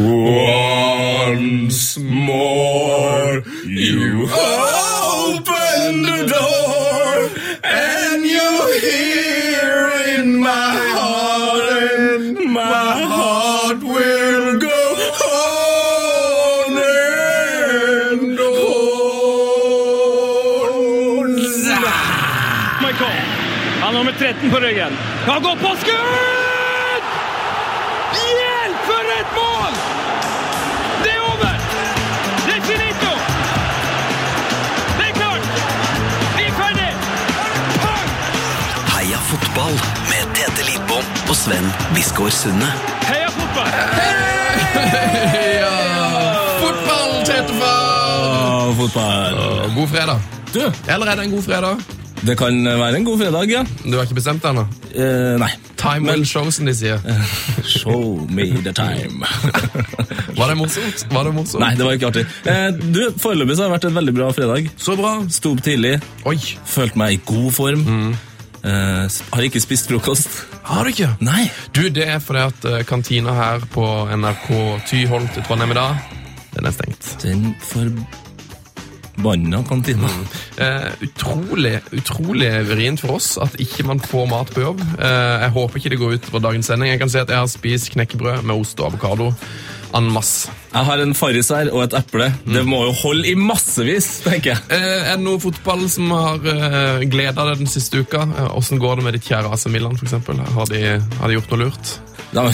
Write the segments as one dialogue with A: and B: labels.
A: Once more you open the door and you're here in my heart and my heart will go on and on.
B: Michael. Han har nummer 13 på ryggen. Han går på skudd!
C: Biskår Sunde.
B: Heia fotball!
A: Ja, fotball, Tetefar!
D: fotball.
A: God fredag.
D: Du,
A: Eller er det en god fredag?
D: det kan være en god fredag, ja.
A: Du har ikke bestemt deg ennå?
D: Eh, nei.
A: Time will show, som de sier.
D: Show me the time.
A: Var det morsomt? Var det morsomt?
D: nei, det var ikke artig. Eh, du, Foreløpig så har det vært en veldig bra fredag.
A: Så bra.
D: Sto opp tidlig,
A: Oi,
D: følte meg i god form. Eh, sp- har ikke spist frokost.
A: har du ikke?
D: Nei.
A: Du, det er fordi at eh, kantina her på NRK Tyholt i Trondheim i dag, den er stengt.
D: Den forbanna kantina.
A: Uh, utrolig, utrolig vrient for oss at ikke man får mat på jobb. Jeg håper ikke det går ut på dagens sending. Jeg kan si at jeg har spist knekkebrød med ost og avokado en masse.
D: Jeg har en farris her og et eple. Det må jo holde i massevis, tenker jeg.
A: Eh, er det noe fotball som har eh, gleda deg den siste uka? Eh, Åssen går det med ditt kjære AC Milan, f.eks.? Har, de, har de gjort noe lurt?
D: De,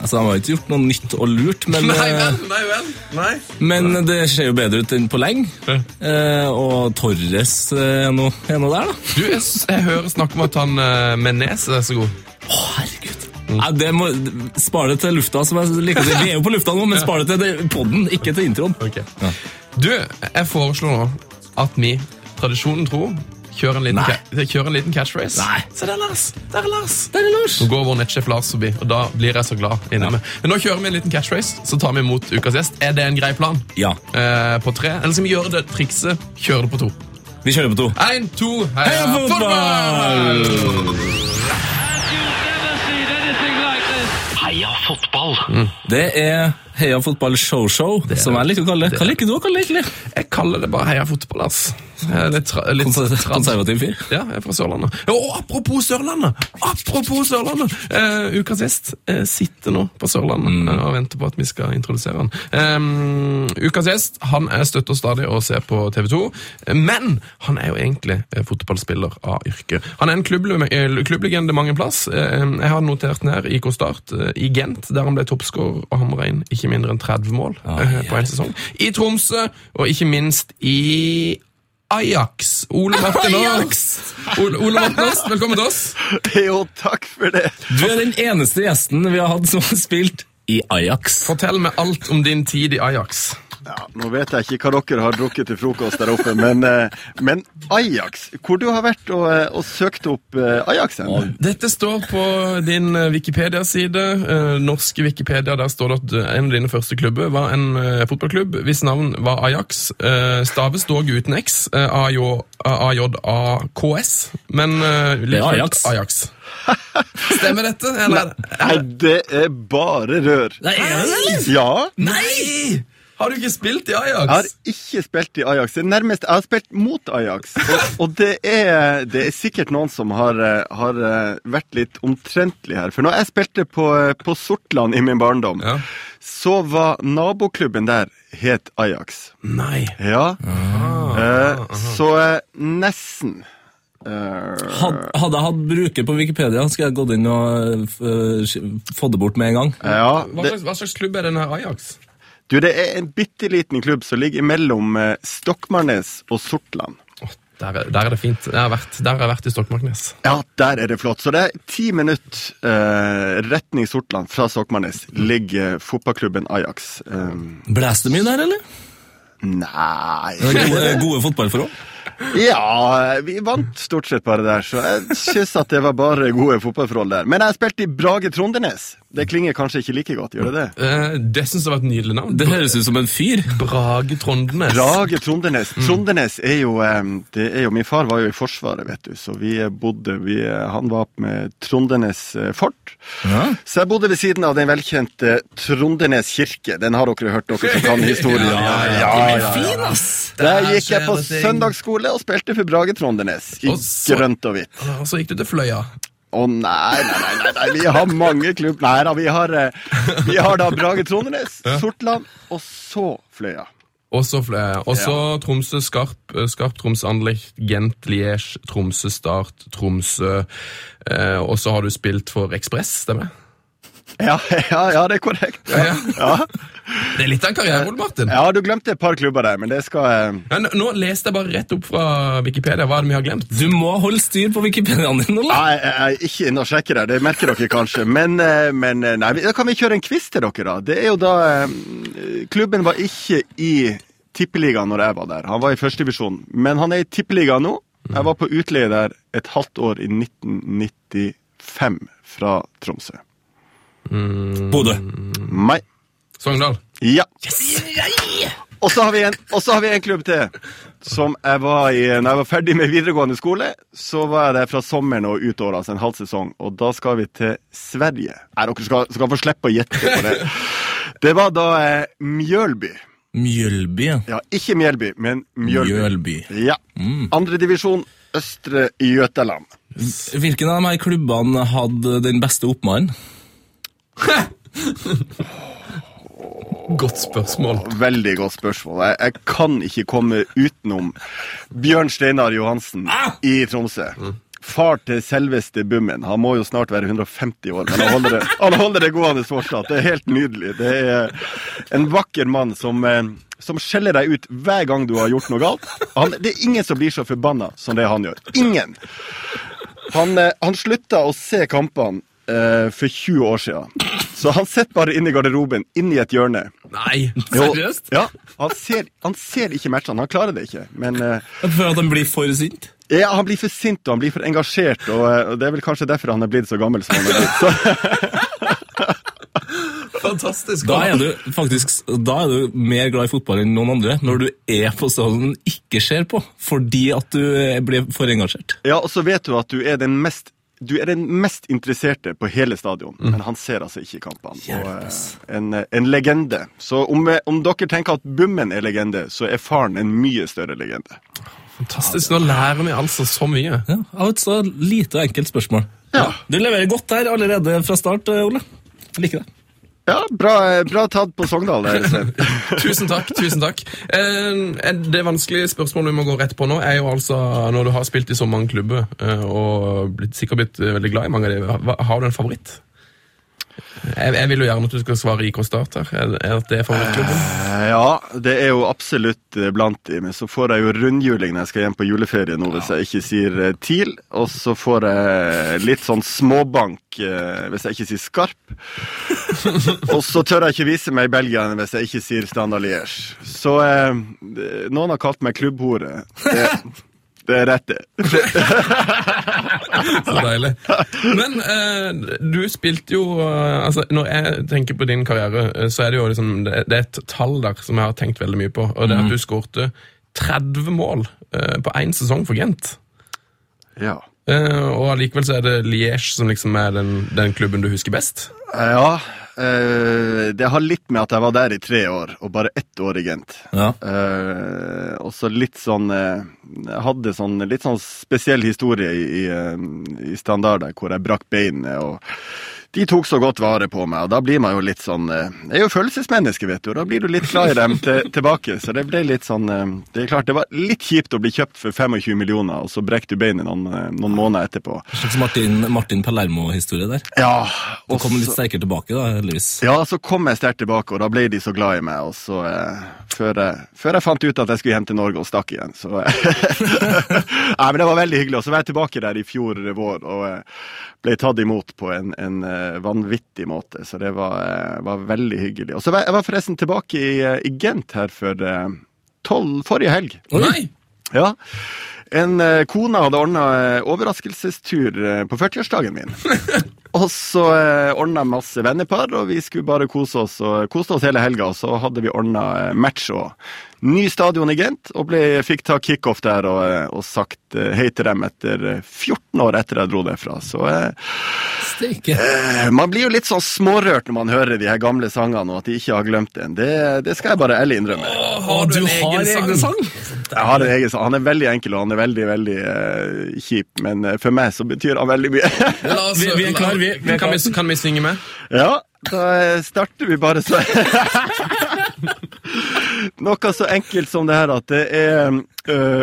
D: altså, de har ikke gjort noe nytt og lurt, men,
A: Nei
D: eh,
A: vel, nei vel. Nei.
D: men det ser jo bedre ut enn på lenge.
A: Ja.
D: Eh, og Torres eh, er nå er nå der, da.
A: Du, jeg, jeg hører snakk om at han med Menes er så god.
D: Å, herregud. Nei, det må, spar det til lufta. som jeg liker å si. Vi er jo på lufta nå, men spar det til poden, podden, ikke til introen. Ja.
A: Du, jeg foreslår nå at vi, tradisjonen tro, kjører en liten, kjører en liten catchphrase.
D: Nei.
A: Se der, Lars! Der er Lars!
D: Der er Lars.
A: Nå går vår nettsjef Lars forbi, og da blir jeg så glad inni meg. Men nå kjører vi en liten catchphrase, så tar vi imot ukas gjest. Er det en grei plan?
D: Ja,
A: Eh, på tre? Eller skal vi gjøre det trikset? Kjøre det på to.
D: vi kjører på to.
A: Én, to, heia,
D: Heia fotball!
B: You'll
C: Fotball!
D: Det er Heia fotball show-show, som jeg liker å kalle det. Hva liker du å kalle det, egentlig?
A: Jeg kaller det bare heia fotball, ass. Litt, litt
D: Konservativ fyr.
A: Ja, jeg er fra Sørlandet. Og apropos Sørlandet! Apropos Sørlandet! Eh, ukas gjest eh, sitter nå på Sørlandet
D: Mm.
A: eh, og venter på at vi skal introdusere han. Um, ukas gjest han er støtt og stadig å se på TV 2, men han er jo egentlig eh, fotballspiller av yrke. Han er en eh, klubblegende mange plass. Eh, jeg har notert ned IK Start eh, i Gent, der han ble toppskårer og hamra inn ikke mindre enn 30 mål eh, på en sesong. I Tromsø, og ikke minst i Ajax. Ole Martin Ajax. Ole, Ole Martin Aas, velkommen til oss.
E: Jo, takk for det.
D: Du er den eneste gjesten vi har hatt som har spilt i Ajax.
A: Fortell meg alt om din tid i Ajax.
E: Ja, nå vet jeg ikke hva dere har drukket til frokost der oppe, men, eh, men Ajax Hvor du har vært og, eh, og søkt opp eh, Ajax hen?
A: Dette står på din Wikipedia-side. norske Wikipedia. Der står det at en av dine første klubber var en fotballklubb hvis navn var Ajax. Staves dog uten X. AJAKS. Men
D: Det er Ajax.
A: Ajax. Stemmer dette? Eller?
E: Nei, det er bare rør.
D: Nei, er det det, eller?
E: Ja.
A: Nei! Har du ikke spilt i Ajax?
E: Jeg har ikke spilt i Ajax. Det er nærmest, Jeg har spilt mot Ajax. Og, og det, er, det er sikkert noen som har, eh, har eh, vært litt omtrentlig her. For når jeg spilte på, eh, på Sortland i min barndom,
A: Ja.
E: så var naboklubben der het Ajax.
A: Nei.
E: Ja. Eh, så eh, nesten. Eh,
D: hadde jeg hatt bruker på Wikipedia, skulle jeg gått inn og uh, fått det bort med en gang.
E: ja,
A: Hva slags, hva slags klubb er denne Ajax?
E: Du, det er en bitte liten klubb som ligger mellom eh, Stokmarknes og Sortland.
A: Der, er, der er det fint. Jeg har vært, der har jeg vært i Stokmarknes.
E: Ja, der er det flott. Så det er ti minutter eh, retning Sortland fra Stokmarknes ligger eh, fotballklubben Ajax. Um,
D: Blæs det mye der, eller?
E: nei
D: Det er Gode, gode fotballforhold?
E: Ja, vi vant stort sett bare der, så jeg syns at det var bare gode fotballforhold der. Men jeg spilte i Brage Trondenes. Det klinger kanskje ikke like godt, gjør det det?
A: Eh, det syns jeg var et nydelig navn.
D: Det høres ut som en fyr.
A: Brage Trondenes.
E: Brage Trondenes. Trondenes er jo, eh, det er jo Min far var jo i Forsvaret, vet du, så vi bodde vi, Han var med Trondenes eh, fort.
D: Ja.
E: Så jeg bodde ved siden av den velkjente Trondenes kirke. Den har dere hørt, dere som kan historien. Ja, ja, ja,
D: ja,
E: ja.
D: ass!
E: Der gikk jeg på
A: skjer det
E: og spilte for Brage Trondenes. I
A: så-
E: grønt og hvitt.
A: Og så gikk du til Fløya.
E: Å nei, nei, nei, nei, nei, vi har mange klubb... Nei da, vi har, eh, vi har da Brage Trondenes, Sortland, og så Fløya.
A: Og så Fløya. Og så Tromsø, Skarp, eh, Skarp, Troms Anlicht, Gent, Liège, Tromsø, Start, Tromsø. Eh, og så har du spilt for Ekspress, stemmer det?
E: Ja, ja, ja, det er korrekt. Ja, ja.
A: Det er litt av en karriere, Ole Martin.
E: ja du glemte et par klubber der, men det skal eh,
A: Men nå leste jeg bare rett opp fra Wikipedia. Hva er det vi har glemt?
D: Du må holde styr på Wikipediaen din, Ole.
E: Nei, jeg er ikke inne og sjekke det. det merker dere kanskje. Men, eh, men eh, nei, da kan vi kjøre en quiz til dere, da. Det er jo da eh, Klubben var ikke i Tippeligaen når jeg var der. Han var i førstedivisjon. Men han er i Tippeligaen nå. Jeg var på utleie der et halvt år i 1995 fra Tromsø.
D: Bodø.
E: Nei.
A: Sogndal.
E: Ja. Og så har vi en, og så har vi en klubb til. Som jeg var i Når jeg var ferdig med videregående skole, så var jeg der fra sommeren og ut året, altså en halv sesong. Og da skal vi til Sverige. Nei, dere skal, skal få slippe å gjette på det. Det var da eh, Mjølby.
D: Mjølby. ja.
E: Ja, ikke Mjølby, men Mjølby.
D: Mjølby.
E: Ja. Andredivisjon, Østre Jøtaland.
D: Hvilken av de her klubbene hadde den beste oppmannen?
A: Godt spørsmål.
E: Veldig godt spørsmål. Jeg, jeg kan ikke komme utenom Bjørn Steinar Johansen i Tromsø. Far til selveste Bummen. Han må jo snart være 150 år, men han holder det, han holder det gående fortsatt. Det er helt nydelig. Det er en vakker mann som, eh, som skjeller deg ut hver gang du har gjort noe galt. Han, det er ingen som blir så forbanna som det han gjør. Ingen! Han, eh, han slutta å se kampene eh, for 20 år siden. Så han sitter bare inne i garderoben, inne i et hjørne.
A: Nei!
E: Jo,
D: Seriøst?
E: Ja, han ser, han ser ikke matchene, han klarer det ikke. Men eh,
D: For at han blir for sint?
E: ja, han blir for sint og han blir for engasjert, og, eh, og det er vel kanskje derfor han er blitt så gammel som han er blitt. Så,
A: Fantastisk.
D: Da er du faktisk da er du mer glad i fotball enn noen andre når du er på stadion den ikke ser på, fordi at du blir for engasjert.
E: ja, og så vet du at du er den mest du er den mest interesserte på hele stadion, men han ser altså ikke kampene. Og, eh, en, en legende. Så om, eh, om dere tenker at Bummen er legende, så er faren en mye større legende.
A: Fantastisk. Nå lærer vi altså så mye.
D: Ja, Av et så lite og enkelt spørsmål.
E: Ja.
D: Du leverer godt der allerede fra start, eh, Ole. Jeg liker det.
E: Ja, bra, bra tatt på Sogndal. der,
A: Tusen takk. tusen takk. Eh, det vanskelige spørsmålet vi må gå rett på nå, er jo altså når du har spilt i så mange klubber eh, og blitt, sikkert blitt eh, veldig glad i mange av dem, har du en favoritt? Jeg, jeg vil jo gjerne at du skal svare IK Start her. Er, er det favorittklubben?
E: Eh, Ja, det er jo absolutt eh, blant dem. så får jeg jo rundhjuling når jeg skal hjem på juleferie nå, hvis jeg ikke sier eh, TIL. Og så får jeg litt sånn småbank hvis jeg ikke sier Skarp. og så tør jeg ikke vise meg i Belgia hvis jeg ikke sier Standard Liège. Så eh, noen har kalt meg klubbhore. Det, det er rett, det.
A: Så deilig. Men eh, du spilte jo eh, altså Når jeg tenker på din karriere, eh, så er det jo liksom det, det er et tall der som jeg har tenkt veldig mye på. Og det er at du skårte 30 mål eh, på én sesong for Gent.
E: Ja.
A: Eh, og allikevel så er det Liège som liksom er den, den klubben du husker best.
E: Ja, eh, det har litt med at jeg var der i tre år, og bare ett år i Gent.
D: Ja.
E: Uh, og så litt sånn eh, Jeg hadde sånn litt sånn spesiell historie i, i, i standarder hvor jeg brakk beinet, og de tok så godt vare på meg, og da blir man jo litt sånn eh, Jeg er jo følelsesmenneske, vet du, og da blir du litt glad i dem til, tilbake. Så det ble litt sånn eh, Det er klart, det var litt kjipt å bli kjøpt for 25 millioner, og så brekker du beinet noen, eh, noen måneder etterpå.
D: En slags Martin, Martin Palermo-historie der.
E: Ja,
D: Du
E: og
D: kom litt sterkere tilbake, da, heldigvis.
E: Ja, så kom jeg sterkt tilbake, og da ble de så glad i meg. Og så, eh, før, før jeg fant ut at jeg skulle hjem til Norge og stakk igjen, så Nei, men det var veldig hyggelig. Og så var jeg tilbake der i fjor vår og ble tatt imot på en, en eh, vanvittig måte. Så det var, eh, var veldig hyggelig. Og så var jeg var forresten tilbake i, eh, i Gent her for tolv forrige helg.
A: Nei!
E: Ja. En kone hadde ordna overraskelsestur på 40-årsdagen min. Og så eh, ordna jeg masse vennepar, og vi skulle bare kose oss og koste oss hele helga. Og så hadde vi ordna eh, match og ny stadion i Gent, og ble, fikk ta kickoff der og, eh, og sagt eh, hei til dem etter eh, 14 år etter jeg dro derfra. Så eh, eh, man blir jo litt sånn smårørt når man hører de her gamle sangene, og at de ikke har glemt en. Det, det skal jeg bare ærlig innrømme.
A: Har
D: du en egen sang?
E: Jeg har en egen. Han er veldig enkel, og han er veldig, veldig uh, kjip, men eh, for meg så betyr han veldig mye.
A: La oss-
D: Vi- vi er klar, vi- vi er
A: kan, vi, kan vi synge med?
E: Ja, da eh, starter vi bare så Noe så enkelt som det her at det er øh,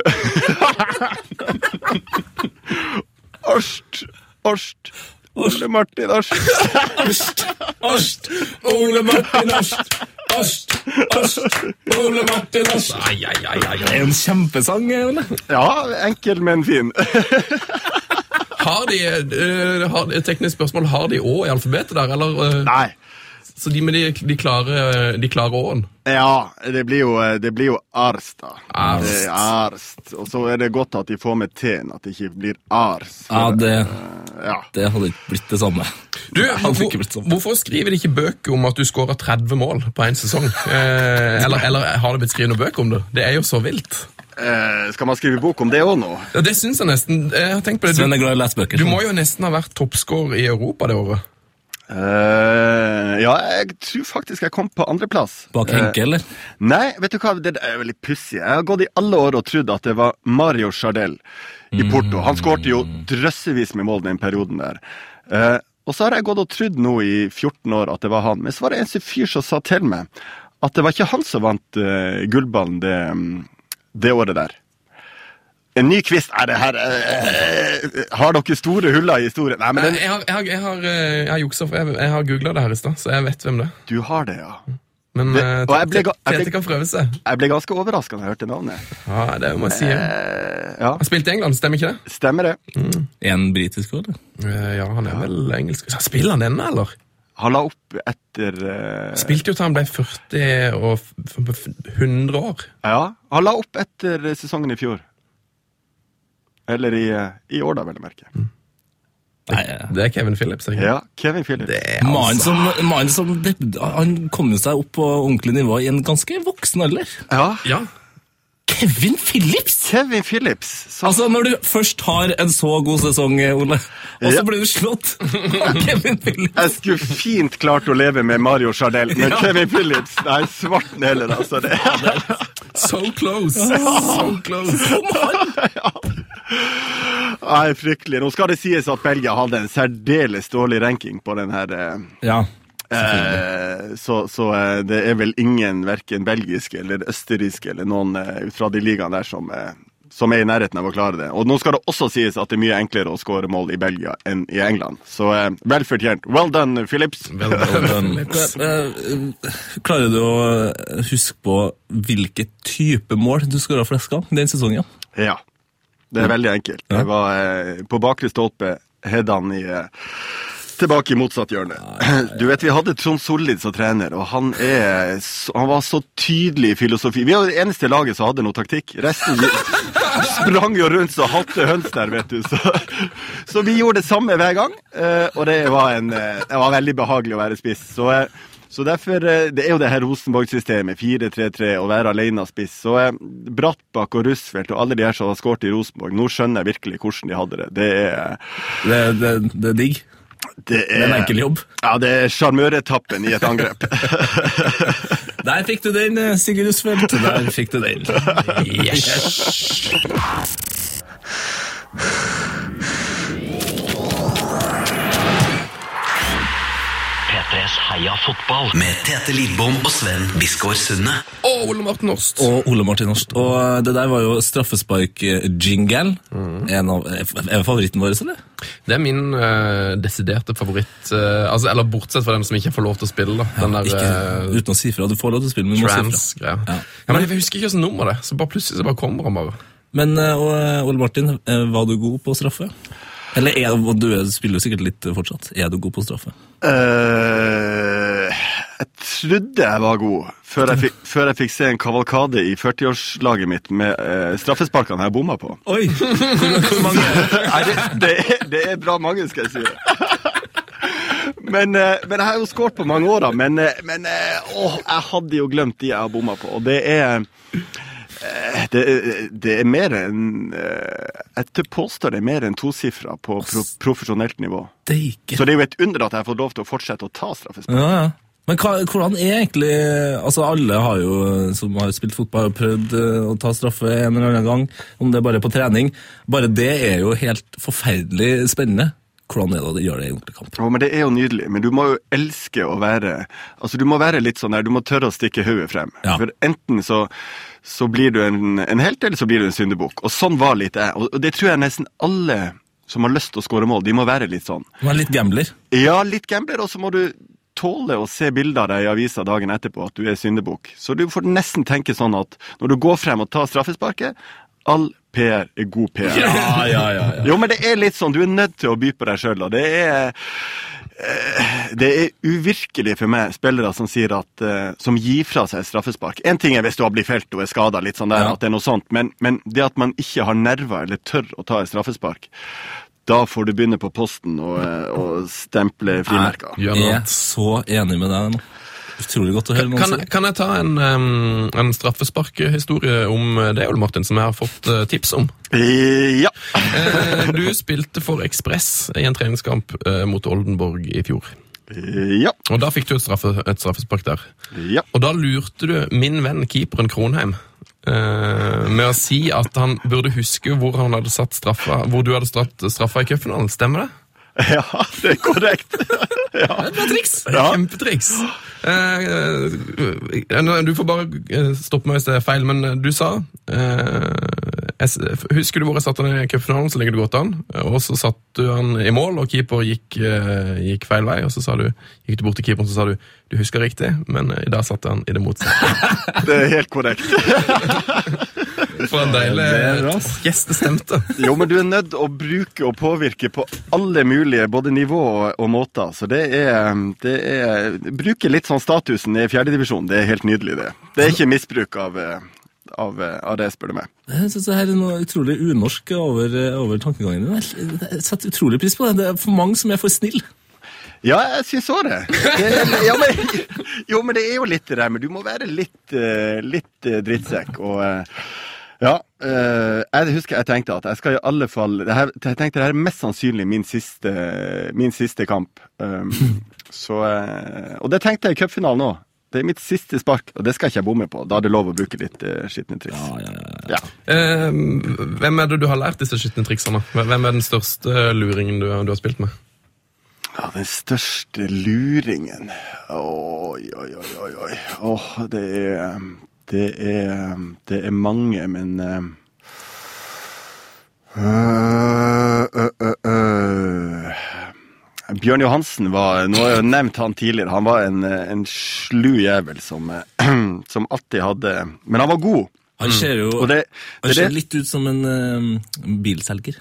E: Orst, Orst, Ole Martin Orst.
D: Øst, Øst, Ole Martin Øst. Øst, Øst, Ole Martin Øst.
A: Ai, ai, ai, ai,
D: Det er en kjempesang, Ole.
E: Ja, enkel, men fin.
A: Har de uh, har, teknisk spørsmål, har de Å i alfabetet der, eller? Uh?
E: Nei.
A: Så de med de, de klare de klare Å-en?
E: Ja, det blir jo, det blir jo Arst, da.
A: Arst.
E: Det er Arst. Og så er det godt at de får med T-en, at det ikke blir Ars.
D: Ja, det,
E: Ja.
D: det hadde ikke blitt det samme.
A: Du, hvorfor, hvorfor skriver de ikke bøker om at du skårer 30 mål på én sesong? Eh, eller, eller har det blitt skrevet noen bøker om det? Det er jo så vilt.
E: Eh, skal man skrive bok om det òg nå?
A: Ja, det syns jeg nesten. Jeg har tenkt på det.
D: Sven er
A: Du,
D: glad i å lese bøker.
A: du må jo nesten ha vært toppscorer i Europa det året.
E: Eh, ja, jeg tror faktisk jeg kom på andreplass.
D: Bak Henke, eller?
E: Nei, vet du hva, det er veldig pussig. Jeg har gått i alle år og trodd at det var Mario Chardel i Porto. Han skårte jo drøssevis med mål den perioden der. Uh, og så har jeg gått og trodd nå i 14 år at det var han. Men så var det en fyr som sa til meg at det var ikke han som vant uh, gullballen det, mm, det året der. En ny quiz? Er det her eh, Har dere store huller i historien? Nei, men den,
A: Jeg har, jeg har, jeg har, eh, jeg har juksa, for jeg, jeg har googla det her i stad, så jeg vet hvem det er.
E: du har det, ja.
A: Men
E: Det-
A: eh,
E: og ble ble-
A: Tete kan prøve seg.
E: Jeg ble ganske overraska da jeg hørte navnet.
A: Ja, det må jeg si. ja.
E: Eh, ja,
A: Han spilte i England, stemmer ikke det?
E: stemmer det.
D: En britisk òg, eller?
A: Eh, Ja, han er vel engelsk. Så Spiller han denne, eller?
E: Han la opp etter uh...
A: Spilte jo til han ble 40 og f- f- f- 100 år.
E: Ja, han la opp etter sesongen i fjor. Eller i, eh, i år, da, vel å merke.
D: Nei.
A: Det er Kevin Phillips. Ikke?
E: Ja, Kevin Phillips.
A: Det er
D: Mannen
A: altså
D: som, mannen som det, Han kom jo seg opp på ordentlig nivå i en ganske voksen alder.
E: Ja,
A: Ja.
D: Kevin Phillips!
E: Kevin Phillips. Så,
D: Altså, Når du først har en så god sesong, Ole, og så
E: Ja.
D: blir du slått av Kevin Phillips
E: jeg skulle fint klart å leve med Mario Chardel, men Kevin Phillips Nei, svarten heller, altså. Det.
A: So close! So close.
E: Nei, fryktelig. Nå skal det sies at Belgia hadde en særdeles dårlig ranking på den her eh,
D: Ja.
E: Eh, så så eh, det er vel ingen, verken belgiske eller østerrikske eller noen ut fra de ligaene der som, eh, som er i nærheten av å klare det. Og nå skal det også sies at det er mye enklere å skåre mål i Belgia enn i England. Så eh, vel fortjent. Well done, Philips!
A: Vel done.
D: Eh, Klarer du å huske på hvilke type mål du skåra flest av den sesongen?
E: Ja. Det er veldig enkelt. Jeg var eh, på bakre stolpe, headene i eh, Tilbake i motsatt hjørne. Du vet, Vi hadde Trond Sollid som trener, og han, er, han var så tydelig i filosofi. Vi var det eneste laget som hadde noe taktikk. Resten sprang jo rundt som halte høns der, vet du. Så, så vi gjorde det samme hver gang, eh, og det var, en, eh, det var veldig behagelig å være spiss. Så, eh, så derfor, Det er jo det her Rosenborg-systemet, 4-3-3, å være alene spiss. Så Brattbakk og Rusfeldt og alle de her som har skåret i Rosenborg, nå skjønner jeg virkelig hvordan de hadde det. Det er,
D: Det, det, det er digg.
E: Det
D: er en enkel jobb.
E: Ja, det er sjarmøretappen i et angrep.
D: Der fikk du den, eh, Sigurd Usfeldt. Der fikk du den.
C: P3s Heia fotball med Tete Lidbom og Sven Biskår Sunde.
A: Og Ole Martin Horst.
D: Og Ole Martin Horst. Og eh, det der var jo straffespark-jingle. En av Er favoritten vår, eller?
A: Det er min eh, desiderte favoritt. eh, altså, eller bortsett fra den som ikke får lov til å spille. da. Den der
D: Ikke, uten å si fra. Du får lov til å spille, men du må si fra. Ja.
A: Ja. men jeg husker ikke hvilket nummer det er. Så bare plutselig så bare kommer han bare.
D: Men og, eh, Ole Martin, var du god på straffe? Eller er, du er- spiller jo sikkert litt fortsatt. Er du god på straffe?
E: Eh, jeg trodde jeg var god, før jeg fikk, før jeg fikk se en kavalkade i 40-årslaget mitt med uh, straffesparkene jeg bomma på.
D: Oi! Hvor, mange
E: Nei, det, det, er, det er bra mange, skal jeg si. Men, eh, men jeg har jo skåret på mange år, da. Men, men åh, jeg hadde jo glemt de jeg har bomma på. Og det er det, det er mer enn eh, Jeg påstår det er mer enn tosifra på pro profesjonelt nivå.
D: Deike.
E: Så det er jo et under at jeg har fått lov til å fortsette å ta straffespark.
D: Ja, ja. Men hva, hvordan er egentlig Altså, alle har jo, som har spilt fotball, har prøvd eh, å ta straffe en eller annen gang, om det er bare på trening. Bare det er jo helt forferdelig spennende. Hvordan er det å gjøre det i ordentlig kamp?
E: Ja, men Det er jo nydelig, men du må jo elske å være Altså, Du må være litt sånn der, du må tørre å stikke hodet frem.
D: Ja.
E: For enten så, så blir du en, en helt, eller så blir du en syndebukk. Og sånn var litt jeg. Og det tror jeg nesten alle som har lyst til å skåre mål, de må være litt sånn.
D: Du er litt gambler.
E: Ja, litt gambler, og så må du tåle å se bilder av deg i avisa dagen etterpå at du er syndebukk. Så du får nesten tenke sånn at når du går frem og tar straffesparket, all PR er god PR.
D: Ja, ja, ja.
E: Jo, men det er litt sånn, du er nødt til å by på deg sjøl, og det er det er uvirkelig for meg, spillere som sier at, uh, som gir fra seg straffespark. En ting er hvis du har blitt felt og er skada, sånn
D: Ja.
E: at det er noe sånt, men, men det at man ikke har nerver eller tør å ta et straffespark, da får du begynne på posten og, eh, og stemple frimerker.
D: Jeg er så enig med deg nå. Utrolig godt å høre noen
A: Kan,
D: si.
A: kan jeg ta en, um, en straffesparkhistorie om det, Ole Martin, som jeg har fått eh, tips om?
E: Eh, Ja.
A: Eh, du spilte for Ekspress i en treningskamp eh, mot Oldenborg i fjor.
E: Eh, Ja.
A: Og Da fikk du et, straffe, et straffespark der.
E: Ja.
A: Og da lurte du min venn keeperen Kronheim eh, med å si at han burde huske hvor han hadde satt straffa, hvor du hadde satt straffa i cupfinalen. Stemmer det?
E: Ja, det er korrekt.
A: Det er et bra triks!
E: Ja.
A: Kjempetriks. Eh, eh, du får bare eh, stoppe meg hvis det er feil, men du sa eh, Husker du hvor jeg satte han i cupfinalen? Så ligger du godt an. Og så satte du han i mål, og keeper gikk, eh, gikk feil vei. Og så sa du, gikk du bort til keeperen så sa du du husker riktig, men eh, i dag satte han i det motsatte.
E: Det er helt korrekt.
A: For en deilig
D: Det
A: gjestestemte.
E: Jo, men du er nødt å bruke og påvirke på alle mulige både nivå og, måter. Så det er, det er Bruke litt sånn statusen i fjerdedivisjon, det er helt nydelig, det. Det er ikke misbruk av, av, av det, spør du meg.
D: Jeg synes det her er noe utrolig unorsk over, over tankegangen din. Jeg setter utrolig pris på det. Det er for mange som er for snill.
E: Ja, jeg syns òg det. det ja, men, jo, men det er jo litt det der, men du må være litt, eh, litt eh, drittsekk. Og eh, ja, eh, jeg husker jeg tenkte at jeg skal i alle fall det her, Jeg tenkte det her er mest sannsynlig min siste, min siste kamp. Um, så, eh, og det tenkte jeg i cupfinalen òg. Det er mitt siste spark, og det skal ikke jeg bomme på. Da er det lov å bruke litt uh, skitne triks. Ja.
A: Eh, hvem er det du har lært disse skitne triksene? Hvem er den største luringen du, du har spilt med?
E: Ja, den største luringen Oi, oi, oi, oi. oi. Åh, det er Det er Det er mange, men øh, øh, øh. Bjørn Johansen var Nå har jeg jo nevnt han tidligere. Han var en, en slu jævel som, som alltid hadde Men han var god.
D: Han ser jo
E: Og det,
D: han
E: det,
D: ser
E: det
D: litt ut som en eh, bilselger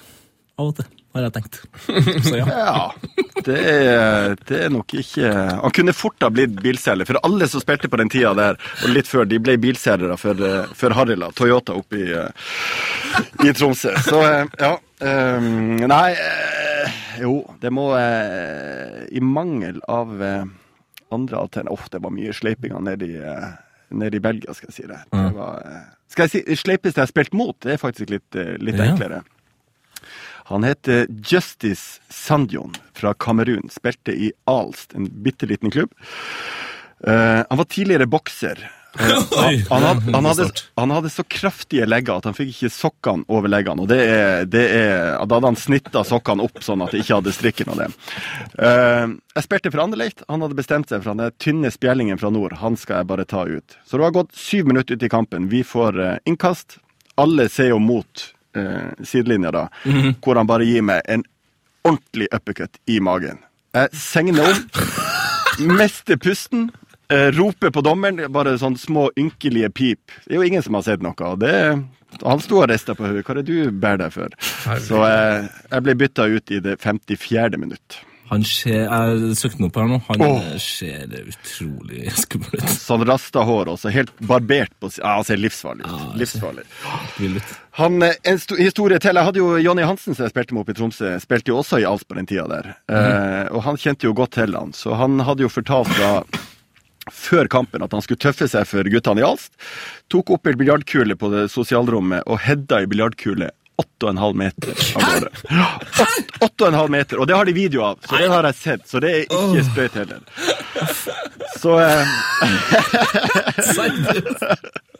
D: av og til, har jeg tenkt. Så ja.
E: Ja, det er, det er nok ikke Han kunne fort ha blitt bilselger, for alle som spilte på den tida der, og litt før, de ble bilselgere for, eh, for Harila, Toyota oppe i, eh, i Tromsø. Så eh, ja. Um, Nei, jo, det må I mangel av andre alternativer Uff, det var mye sleipinger nede i, ned i Belgia, skal jeg si det. det var, skal jeg si, Sleipeste jeg har spilt mot, det er faktisk litt, litt enklere. Ja. Han heter Justice Sandjon fra Kamerun. Spilte i Alst, en bitte liten klubb. Eh, han var tidligere bokser. Eh, han, han, han, hadde, han hadde så kraftige legger at han fikk ikke sokkene over leggene. Og det er, det er, da hadde han snitta sokkene opp sånn at det ikke hadde strikken av det. Eh, jeg spilte for Anderlecht. Han hadde bestemt seg for er tynne spjellingen fra nord. Han skal jeg bare ta ut. Så det har gått syv minutter ut i kampen. Vi får innkast. Alle ser jo mot eh, sidelinja da, hvor han bare gir meg en ordentlig uppercut i magen. Jeg segner om, mister pusten, eh, roper på dommeren, bare sånn små ynkelige pip. Det er jo ingen som har sett noe. Det, han sto og rista på hodet. Hva er det du bærer deg for? Så eh, jeg ble bytta ut i det 54. minutt.
D: Han ser, Jeg søkte den opp her nå. Han
E: oh.
D: ser utrolig skummel ut.
E: Sånn rasta hår også. helt barbert på siden. Ja, Han ser livsfarlig ut. Livsfarlig.
D: Vill ut.
E: Han, eh, en historie til. Jeg hadde jo Jonny Hansen, som jeg spilte med oppe i Tromsø, spilte jo også i Alf på den tida der. Eh, og han kjente jo godt til han, så han hadde jo fortalt da før kampen at han skulle tøffe seg for guttene i Alst. Tok opp ei biljardkule på det sosialrommet og hedda ei biljardkule 8,5 meter av gårde. Ja, 8,5 meter, og det har de video av, så det har jeg sett. Så det er ikke sprøyt heller. Så eh,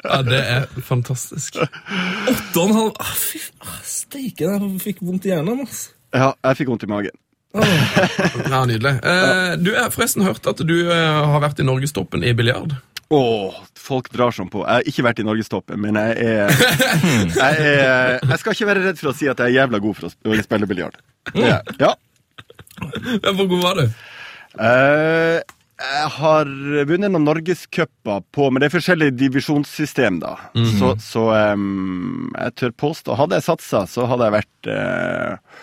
A: Ja, det er fantastisk.
D: Åtte og en halv ah, Fy ah, steike, jeg fikk vondt i hjernen. Altså.
E: ja, jeg fikk vondt i magen.
A: Ja, Nydelig. Eh, du har forresten hørt at du eh, har vært i norgestoppen i biljard.
E: Åh, folk drar sånn på. Jeg har ikke vært i norgestoppen, men jeg er, jeg er Jeg skal ikke være redd for å si at jeg er jævla god for å spille biljard. Ja.
A: Ja, Hvor god var du?
E: Eh, jeg har vunnet noen norgescuper på Men det er forskjellige divisjonssystem, da. Så, så um, jeg tør påstå Hadde jeg satsa, så hadde jeg vært uh,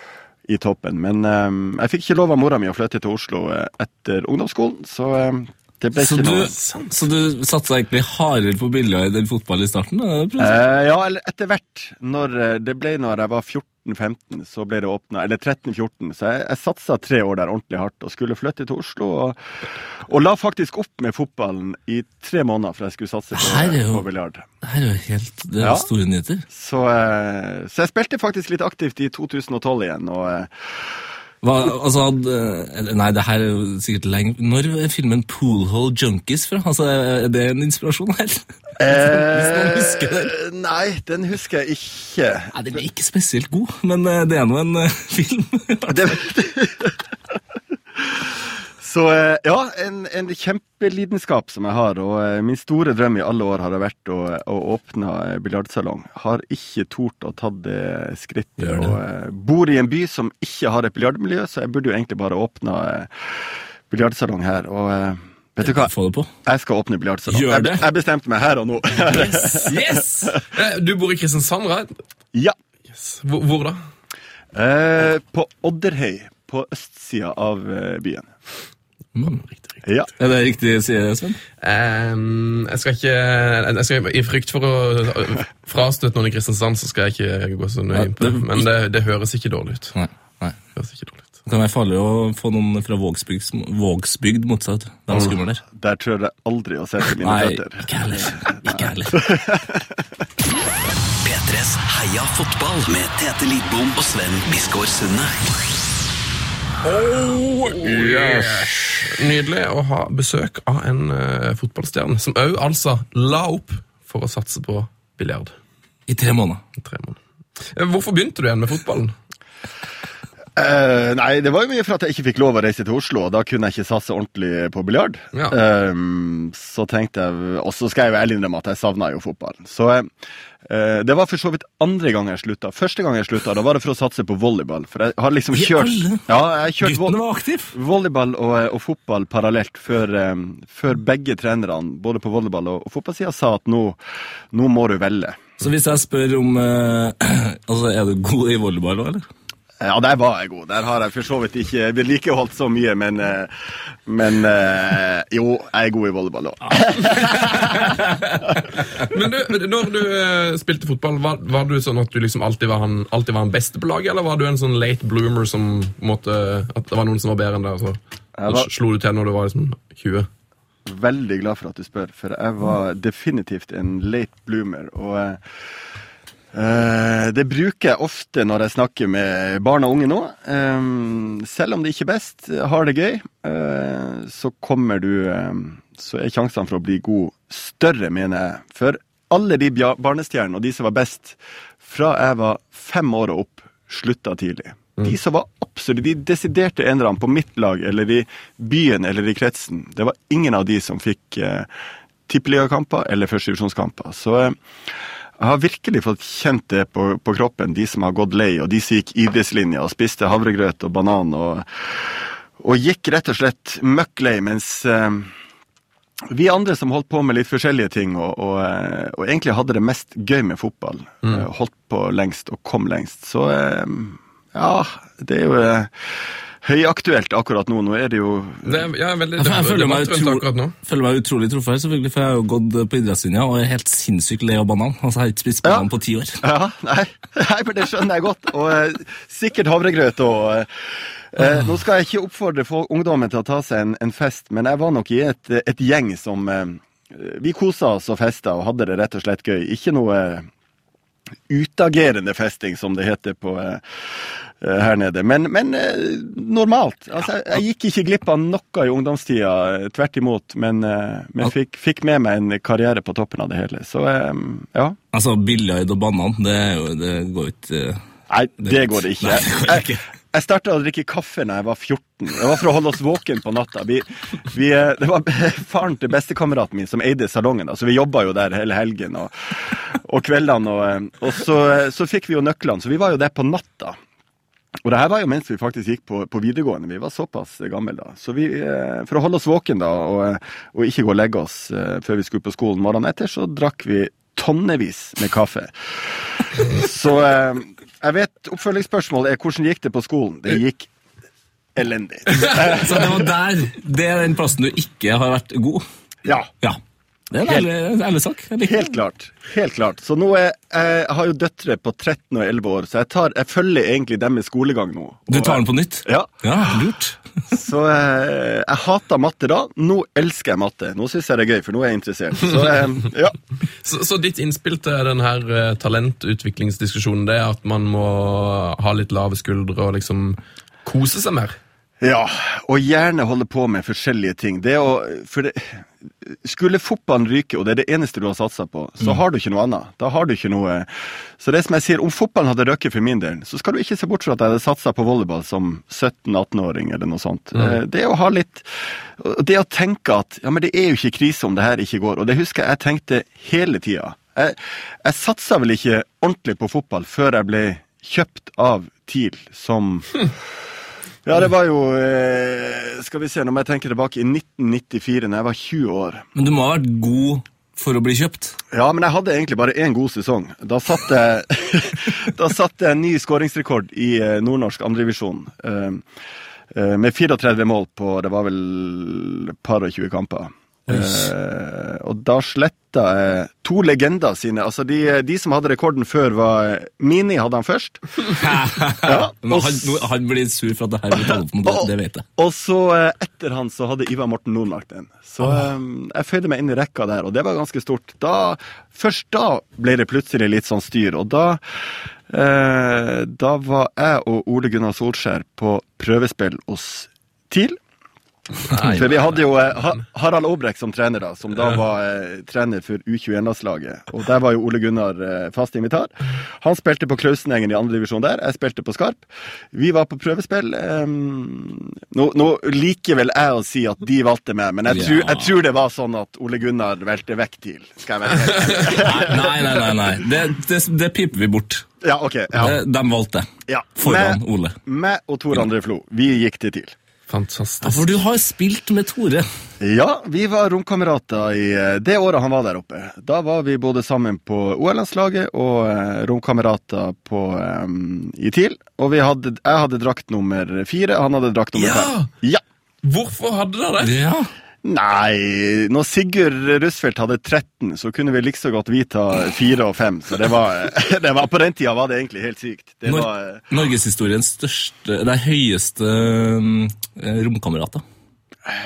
E: i toppen. Men um, jeg fikk ikke lov av mora mi å flytte til Oslo eh, etter ungdomsskolen, så em, det ble
D: Så
E: ikke
D: du,
E: noe.
D: så du satsa egentlig hardere på biljard enn fotball i starten? da?
E: Eh, ja, eller etter hvert. Når, eh, det ble når jeg var 14-15, så ble det åpna. Eller 13-14. Så jeg, jeg satsa tre år der ordentlig hardt og skulle flytte til Oslo. Og, og la faktisk opp med fotballen i tre måneder for jeg skulle satse på,
D: Her er jo-
E: på biljard.
D: Det her er jo helt det er
E: Ja.
D: store nyheter.
E: Så, eh, så jeg spilte faktisk litt aktivt i 2012 igjen. Og eh,
D: Hva, altså, nei, det her er jo sikkert lenge Når er filmen Poolhole Junkies fra? Altså, Er det en inspirasjon her? Hvis noen husker
E: eh, Nei, den husker jeg ikke.
D: Nei, Den er ikke spesielt god, men eh, det er nå en eh, film.
E: Det, så eh, ja, en, en kjempelidenskap som jeg har, og eh, min store drøm i alle år har det vært å, å åpne eh, biljardsalong. Har ikke tort å ta det skrittet.
D: Det.
E: Og bor i en by som ikke har et biljardmiljø, så jeg burde jo egentlig bare åpne biljardsalong her. Og vet du hva?
D: Få det på.
E: Jeg skal åpne biljardsalong. Jeg, jeg bestemte meg her og nå.
D: Yes! yes!
A: Du bor i Kristiansand, right?
E: ja.
A: Yes. Hvor, hvor da?
E: Eh, på Odderhøy, på østsida av byen.
D: Mm.
A: Riktig, riktig.
E: Ja.
D: Er det riktig, sier Sven?
A: Um, jeg skal ikke jeg skal, I frykt for å frastøte noen i Kristiansand, så skal jeg ikke gå så nøye inn på det.
D: det-
A: Men det, det høres ikke dårlig ut.
D: Nei. nei.
A: Det høres ikke dårlig ut.
D: Det kan være farlig å få noen fra Vågsbygd, Vågsbygd mot seg. du. Er skummelt der.
E: Der tror jeg aldri å sette mine
D: Nei,
E: føtter.
D: ikke heller. Ikke heller.
C: P3s Heia fotball med Tete Lidbom og Sven Biskår Sunde.
A: Nydelig å ha besøk av en uh, fotballstjerne som òg altså la opp for å satse på biljard.
D: I tre måneder.
A: i tre måneder. Eh, Hvorfor begynte du igjen med fotballen?
E: Eh, nei, det var jo mye for at jeg ikke fikk lov å reise til Oslo, og da kunne jeg ikke satse ordentlig på biljard.
A: Ja.
E: Um, så tenkte jeg Og så skal jeg jo ærlig innrømme at jeg savna jo fotballen. Så uh, det var for så vidt andre gang jeg slutta. Første gang jeg slutta, da var det for å satse på volleyball. For jeg har liksom kjørt? Ja, jeg kjørt vo
D: var aktiv.
E: volleyball og, og fotball parallelt før, um, før begge trenerne, både på volleyball og, og fotballsida, sa at nå, nå må du velge.
D: Så hvis jeg spør om uh, Altså, er du god i volleyball òg, eller?
E: Ja, der var jeg god. Der har jeg for så vidt ikke vedlikeholdt så mye, men, eh, men eh, jo, jeg er god i volleyball òg.
A: Men du, når du eh, spilte fotball, var, var du sånn at du liksom alltid var, han, alltid var han beste på laget, eller var du en sånn late bloomer som måtte At det var noen som var bedre enn deg, og så,
E: var-
A: slo du til når du var liksom 20?
E: Veldig glad for at du spør, for jeg var definitivt en late bloomer. Og det bruker jeg ofte når jeg snakker med barn og unge nå. Eh, selv om det ikke er best, har det gøy, eh, så kommer du eh, Så er sjansene for å bli god større, mener jeg. For alle de barnestjernene og de som var best fra jeg var fem år og opp, slutta tidlig. De som var absolutt de desiderte enerne på mitt lag, eller i byen eller i kretsen, det var ingen av de som fikk eh, tippeligakamper eller førstedivisjonskamper. Så eh, har virkelig fått kjent det på, på kroppen, de som har gått lei, og de som gikk idrettslinja og spiste havregrøt og banan, og, og gikk rett og slett møkk lei, mens eh, vi andre som holdt på med litt forskjellige ting, og, og, eh, og egentlig hadde det mest gøy med fotball, mm. holdt på lengst og kom lengst, så eh, Ja, det er jo eh, høyaktuelt akkurat nå. Nå er det jo
A: Det ja, veldig,
D: Jeg,
A: det,
D: jeg føler, meg utro, føler meg utrolig truffet, selvfølgelig, for jeg har jo gått på idrettslinja og er helt sinnssykt lei av banan. Altså, jeg har ikke spist banan
E: Ja.
D: på ti år.
E: Ja, nei, nei, men det skjønner jeg godt. Og eh, sikkert havregrøt og eh, eh, Nå skal jeg ikke oppfordre folk, ungdommen til å ta seg en, en fest, men jeg var nok i et, et gjeng som eh, Vi kosa oss og festa og hadde det rett og slett gøy. Ikke noe eh, utagerende festing, som det heter på her nede. Men, men eh, normalt. Altså, jeg, gikk ikke glipp av noe i ungdomstida, eh, tvert imot. Men, eh, men fikk, fikk med meg en karriere på toppen av det hele. Så eh, ja.
D: Altså, Billard og banan, det, jo, det går ikke eh,
E: Nei, det går det ikke.
D: Nei, det går ikke.
E: Jeg, jeg starta å drikke kaffe da jeg var 14. Det var for å holde oss våken på natta. Vi, vi, eh, det var faren til bestekameraten min som eide salongen, da, så vi jobba jo der hele helgen og, og kveldene. Og, eh, og så, så fikk vi jo nøklene, så vi var jo der på natta. Og det her var jo mens vi faktisk gikk på, på videregående. Vi var såpass gamle da. Så vi, eh, for å holde oss våken da, og, og ikke gå og legge oss eh, før vi skulle på skolen morgenen etter, så drakk vi tonnevis med kaffe. Så eh, jeg vet oppfølgingsspørsmålet er hvordan gikk det på skolen? Det gikk elendig.
D: Så det var der Det er den plassen du ikke har vært god?
E: Ja.
D: Ja. Det er en ærlig, en ærlig sak.
E: Helt klart. helt klart. Så nå er, jeg har jo døtre på 13 og 11 år, så jeg, tar, jeg følger egentlig dem i skolegang nå.
D: Du tar den på nytt?
E: Ja.
D: Ja, lurt.
E: Så jeg, jeg hata matte da. Nå elsker jeg matte. Nå syns jeg det er gøy, for nå er jeg interessert. Så jeg, ja.
A: Så, så ditt innspill til denne eh, talentutviklingsdiskusjonen det er at man må ha litt lave skuldre og liksom kose seg mer?
E: Ja, og gjerne holde på med forskjellige ting. Det å, for det, skulle fotballen ryke, og det er det eneste du har satsa på, så har du ikke noe annet. Da har du ikke noe Så det som jeg sier, om fotballen hadde røkket for min del, så skal du ikke se bort fra at jeg hadde satsa på volleyball som 17-18-åring eller noe sånt. Mm. Det å ha litt Det å tenke at ja, men det er jo ikke krise om det her ikke går, og det husker jeg jeg tenkte hele tida. Jeg, jeg satsa vel ikke ordentlig på fotball før jeg ble kjøpt av TIL som ja, det var jo eh, Skal vi se, nå må jeg tenke tilbake. I 1994, da jeg var 20 år.
D: Men du må ha vært god for å bli kjøpt.
E: Ja, men jeg hadde egentlig bare én god sesong. Da satte jeg, da satte jeg en ny skåringsrekord i eh, nordnorsk andredivisjon. Uh, med 34 mål på det var vel par og 20 kamper. Eh, og da sletta jeg to legender sine. Altså de, de som hadde rekorden før, var Mini hadde han først. Ja, og
D: han, han blir sur for at det her blir tatt opp nå, det, det vet jeg.
E: Og så uh, etter han så hadde Ivar Morten Nordmark den. Så eh, jeg føyde meg inn i rekka der, og det var ganske stort. Da, først da ble det plutselig litt sånn styr, og da eh, Da var jeg og Ole Gunnar Solskjær på prøvespill hos TIL. For vi hadde jo eh, Harald Obrek som trener, da, som da var eh, trener for U21-landslaget. Og der var jo Ole Gunnar eh, fast invitar. Han spilte på Klausenengen i andredivisjon der, jeg spilte på Skarp. Vi var på prøvespill. eh, nå, nå liker vel jeg å si at de valgte meg, men jeg, tror, jeg tror det var sånn at Ole Gunnar valgte vekk TIL. Skal jeg være.
D: Nei, nei, nei. nei. Det, det, det piper vi bort.
E: Ja, ok. Ja.
D: Det, de valgte.
E: ja.
D: Foran
E: med,
D: Ole.
E: Meg og Tor André Flo, vi gikk til TIL.
D: Ja, for du har spilt med Tore.
E: Ja, vi var romkamerater i eh, det året han var der oppe. Da var vi både sammen på OL-landslaget og eh, romkamerater på, um, i TIL. Og vi hadde, jeg hadde drakt nummer fire, han hadde drakt nummer
A: Ja!
E: fem. Ja!
A: Hvorfor hadde dere det?
D: Ja.
E: Nei, når Sigurd Rusfeldt hadde 13, så kunne vi like så godt vi ta fire og 5. Så det var, det var På den tida var det egentlig helt sykt. Det
D: Nor
E: var
D: Norgeshistoriens største Det er høyeste eh, romkamerater.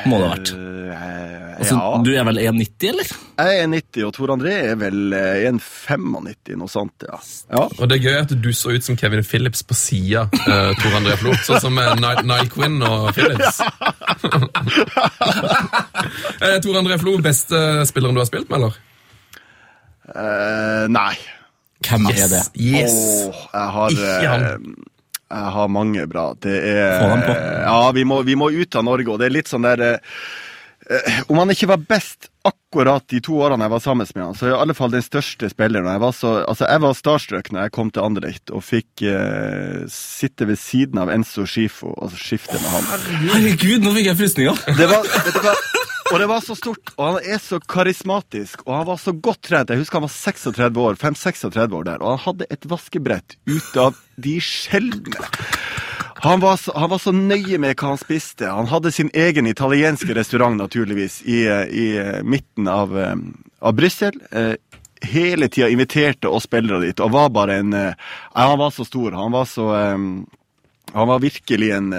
D: Må det ha vært.
E: eh,
D: Altså,
E: ja.
D: Du er vel 1,90, eller?
E: Jeg er 1,90, og Tor André er vel eh, 1,95, noe sånt, ja. ja.
A: Og det er gøy at du så ut som Kevin Phillips på sida, uh, Tor André Flo. Sånn som uh, Nile Quinn og Phillips. Eh, Tor André Flo, beste spilleren du har spilt med, eller?
E: Uh, nei.
D: Hvem er det?
A: Yes!
E: Oh, jeg har
A: Ikke han.
E: Jeg har mange bra. Det er
D: Få dem på.
E: Ja, vi må, vi må ut av Norge, og det er litt sånn der eh, eh, Om han ikke var best akkurat de to årene jeg var sammen med han, så er jeg i alle fall den største spilleren. Jeg var, så, altså, jeg var starstruck når jeg kom til Anderlecht og fikk eh, sitte ved siden av Enzo Schifo og skifte med han.
D: Herregud, nå fikk jeg frysninger!
E: Det var, vet du hva? Og det var så stort, og han er så karismatisk, og han var så godt trent. Jeg husker han var 36 år, 5-36 år der, og han hadde et vaskebrett ut av de sjeldne. Han var, så, han var så nøye med hva han spiste. Han hadde sin egen italienske restaurant, naturligvis, i, eh, i eh, midten av, eh, av Brussel. Hele tida inviterte oss spillere dit, og var bare en ja, Han var så stor. Han var så Han var virkelig en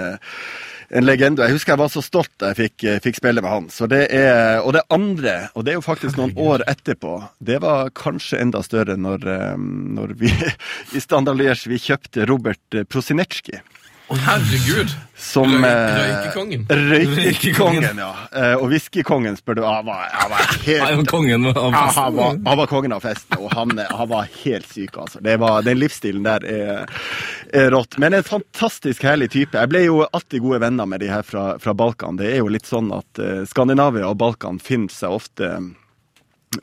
E: en legende. Jeg husker jeg var så stolt da jeg fikk, eh, fikk spille med han. Så det er, og det andre, og det er jo faktisk noen år etterpå, det var kanskje enda større når, eh, når vi i Standard Liège kjøpte Robert eh, Prosinecki.
A: Herregud!
E: Som eh,
A: Røykekongen.
E: Røykekongen, ja. Eh, Og whiskykongen, spør du. Han var, han var
D: Nei, men
E: helt
D: kongen av festen.
E: han, var, han var kongen av festen, og han, han var helt syk, altså. Det var, den livsstilen der er, er rått. Men en fantastisk herlig type. Jeg ble jo alltid gode venner med de her fra, fra Balkan. Det er jo litt sånn at eh, Skandinavia og Balkan finner seg ofte,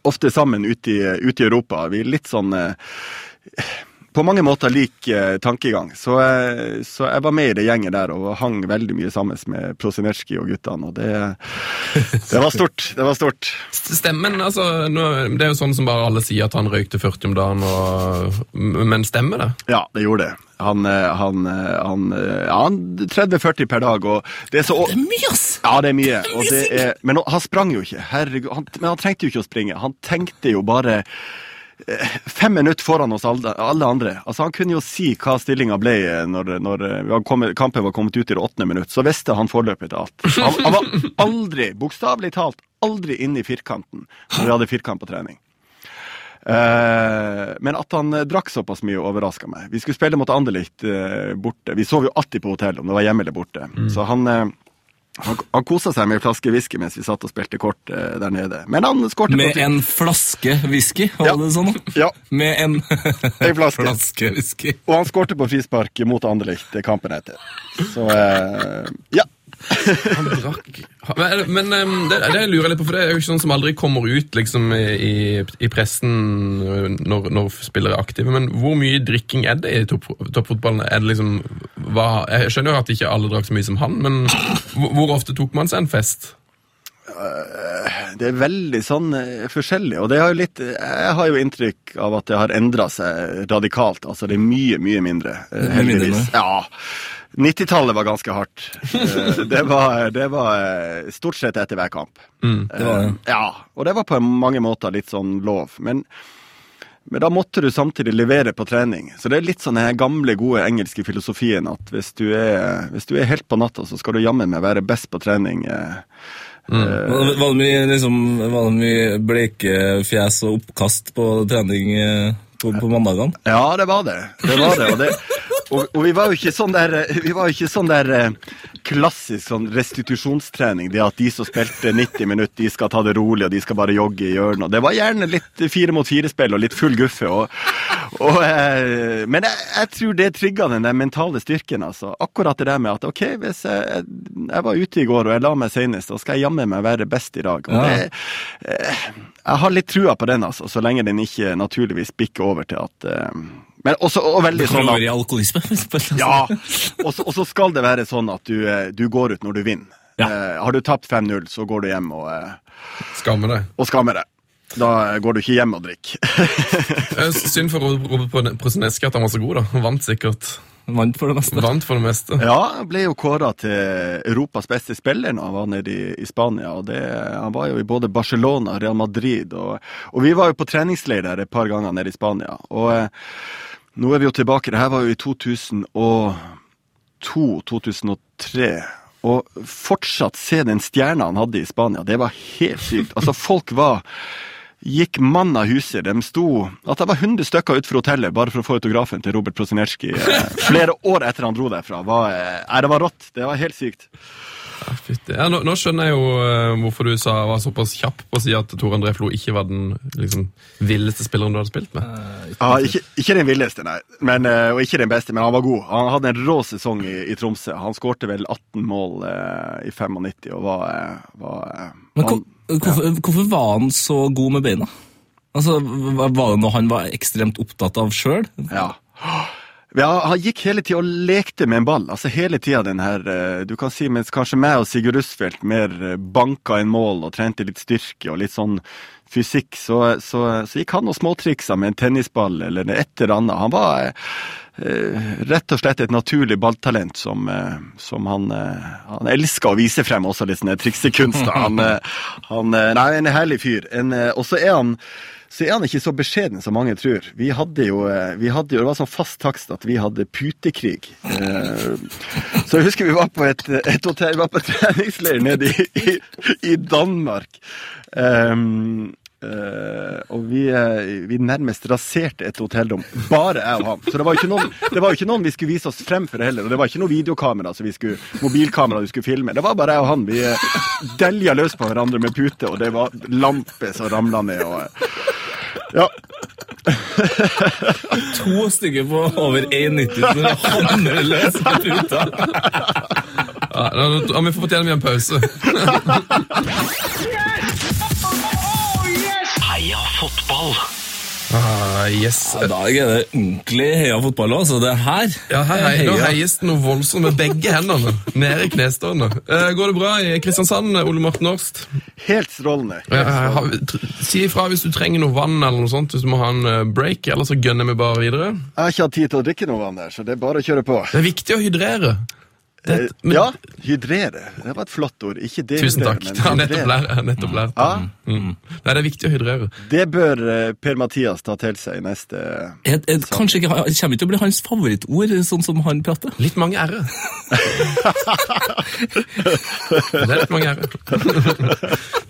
E: ofte sammen ute i, ute i Europa. Vi er litt sånn eh, på mange måter lik eh, tankegang. Så, eh, så jeg var med i det gjenget der og hang veldig mye sammen med Prosinecki og guttene. Og det, det var stort. Det var stort.
A: Stemmen, altså, nå, Det er jo sånn som bare alle sier at han røykte 40 om dagen, og, men stemmer det?
E: Ja, det gjorde det. Han, eh, han, eh, han, eh, ja, han 30-40 per dag. Og det er så
D: Det er mye, ass!
E: Ja, det er mye. Og det er, men han sprang jo ikke. Herregud. Han, men han trengte jo ikke å springe. Han tenkte jo bare fem minutter foran oss alle, alle andre. Altså Han kunne jo si hva stillinga ble eh, når, når eh, kommet, kampen var kommet ut i det åttende minutt. Så visste han forløpet til alt. Han, han var aldri, bokstavelig talt, aldri inne i firkanten når vi hadde firkant på trening. Eh, men at han eh, drakk såpass mye, overraska meg. Vi skulle spille mot Anderlicht eh, borte. Vi sov jo alltid på hotell, om det var hjemme eller borte. Så han, eh, han, han kosa seg med en flaske whisky mens vi satt og spilte kort eh, der nede. Men han skårte
D: Med en flaske whisky, var
E: Ja.
D: det sånn?
E: Ja,
D: Med en
E: En flaske.
D: flaske whisky.
E: og han skårte på frispark mot Anderlicht eh, kampen etter. Så eh, ja.
A: Han drakk Men, men det, det lurer jeg litt på, for det er jo ikke sånn som aldri kommer ut liksom, i, i pressen uh, når, når spillere er aktive. Men hvor mye drikking er det i topp- toppfotballen? Er det liksom, hva, jeg skjønner jo at ikke alle drakk så mye som han, men hvor, hvor ofte tok man seg en fest?
E: Det er veldig sånn eh, forskjellig. Og det har jo litt Jeg har jo inntrykk av at det har endra seg radikalt. Altså det er mye, mye mindre. eh,
D: Mye mindre
E: Heldigvis. Ja. 90-tallet var ganske hardt. Eh, Det var, det var eh, stort sett etter hver kamp.
D: Det var det.
E: Eh, Ja, og det var på mange måter litt sånn lov. Men, men da måtte du samtidig levere på trening. Så det er litt sånn den gamle, gode engelske filosofien at hvis du er, hvis du er helt på natta, så skal du jammen meg være best på trening.
D: Mm. Det- var det mye, liksom, var det mye bleike fjes og oppkast på trening på, på mandagene?
E: Ja, det var det. Det var det. Og, det, og, og vi var jo ikke sånn der, vi var jo ikke sånn der eh, klassisk sånn restitusjonstrening. Det at de som spilte 90 minutter, de skal ta det rolig, og de skal bare jogge i hjørnet. Det var gjerne litt fire mot fire-spill og litt full guffe. Og, og, eh, men jeg, jeg tror det trigga den der mentale styrken, altså. Akkurat det der med at OK, hvis jeg, jeg var ute i går og jeg la meg senest, da skal jeg jammen meg være best i dag. Og det, eh, jeg har litt trua på den, altså, så lenge den ikke naturligvis bikker over til at Men også og veldig sånn at
D: i alkoholisme?
E: Ja! Og så skal det være sånn at du, eh, du går ut når du vinner.
D: Ja.
E: Eh, har du tapt 5-0, så går du hjem og, eh,
A: Skammer deg.
E: og skammer deg. Da går du ikke hjem og drikker.
A: Eh, Synd for Robert Proseneski at han var så god, da. Han vant sikkert.
D: Vant for det meste.
A: Vant for det meste.
E: Ja, han ble jo kåra til Europas beste spiller når han var nede i, i Spania. og det, Han var jo i både Barcelona og Real Madrid. Og, og vi var jo på treningsleir der et par ganger nede i Spania. Og eh, nå er vi jo tilbake. Det her var jo i 2002-2003. Og fortsatt se den stjerna han hadde i Spania. Det var helt sykt. Altså, folk var Gikk mann av huset. De sto At det var 100 stykker utenfor hotellet bare for å få autografen til Robert Prosinecki eh, flere år etter han dro derfra. Var, eh, nei, det var rått. Det var helt sykt.
A: Ja, nå, nå skjønner jeg jo uh, hvorfor du sa, var såpass kjapp på å si at Tor André Flo ikke var den liksom, villeste spilleren du hadde spilt med.
E: Ja, ikke, ikke den villeste, nei. Men, uh, og ikke den beste, men han var god. Han hadde en rå sesong i, i Tromsø. Han skårte vel 18 mål eh, i 95 og var, eh, var eh,
D: Men
E: han,
D: hvor, hvorfor, hvorfor var han så god med beina? Altså, Var var det noe han var ekstremt opptatt av sjøl?
E: Ja. Ja, han gikk hele tida og lekte med en ball. Altså hele tida den her eh, Du kan si mens kanskje meg og Sigurd Rusfeldt mer eh, banka en mål og trente litt styrke og litt sånn fysikk, så, så, så gikk han og småtriksa med en tennisball eller et eller annet. Han var eh, rett og slett et naturlig balltalent som, eh, som han, eh, han elska å vise frem også litt sånne triksekunster. Han, eh, han Nei, en herlig fyr. Og så er han så er han ikke så beskjeden som mange tror. Vi hadde jo, eh, vi hadde jo Det var sånn fast takst at vi hadde putekrig. Eh, Så jeg husker vi var på et, et hotell, var på treningsleir nede i, i, i Danmark. Um, Uh, og vi, uh, vi nærmest raserte et hotellrom. Bare jeg og han. Så det var jo ikke ikke noen vi skulle vise oss frem for heller. Og det var ikke noe videokamera, så vi skulle, mobilkamera vi skulle filme. Det var bare jeg og han. Vi uh, delja løs på hverandre med pute, og det var lamper som ramla ned. og... ja.
D: To stykker på over 1,90 som hamrer løs på puta.
A: Ja, vi får fortelle mye en pause. Ah, yes.
D: I dag er det ordentlig heia fotball Så Det her
A: Ja, her,
D: er
A: hei, Nå heies det noe voldsomt med begge hendene. Nede i knestående. Uh, går det bra i Kristiansand, Ole Morten Årst?
E: Helt strålende.
A: Helt strålende. Uh, si ifra hvis du trenger noe vann eller noe sånt, hvis du må ha en eh, break, eller så gønner vi bare videre.
E: Jeg har ikke hatt tid til å drikke noe vann der, så det er bare å kjøre på.
A: Det er viktig å hydrere. Det,
E: Eh,
A: men,
E: ja, hydrere. Det var et flott ord. Ikke
A: Tusen takk. Det har nettopp
E: hydrere.
A: lært. nettopp lært.
E: Ja,
A: Mm. Nei, det er viktig å hydrere.
E: det bør eh, Per-Mathias ta til seg i neste
D: jeg, jeg, kanskje ikke, Det kommer ikke til å bli hans favorittord, sånn som han prater.
A: Litt mange r-er. det er litt mange r-er.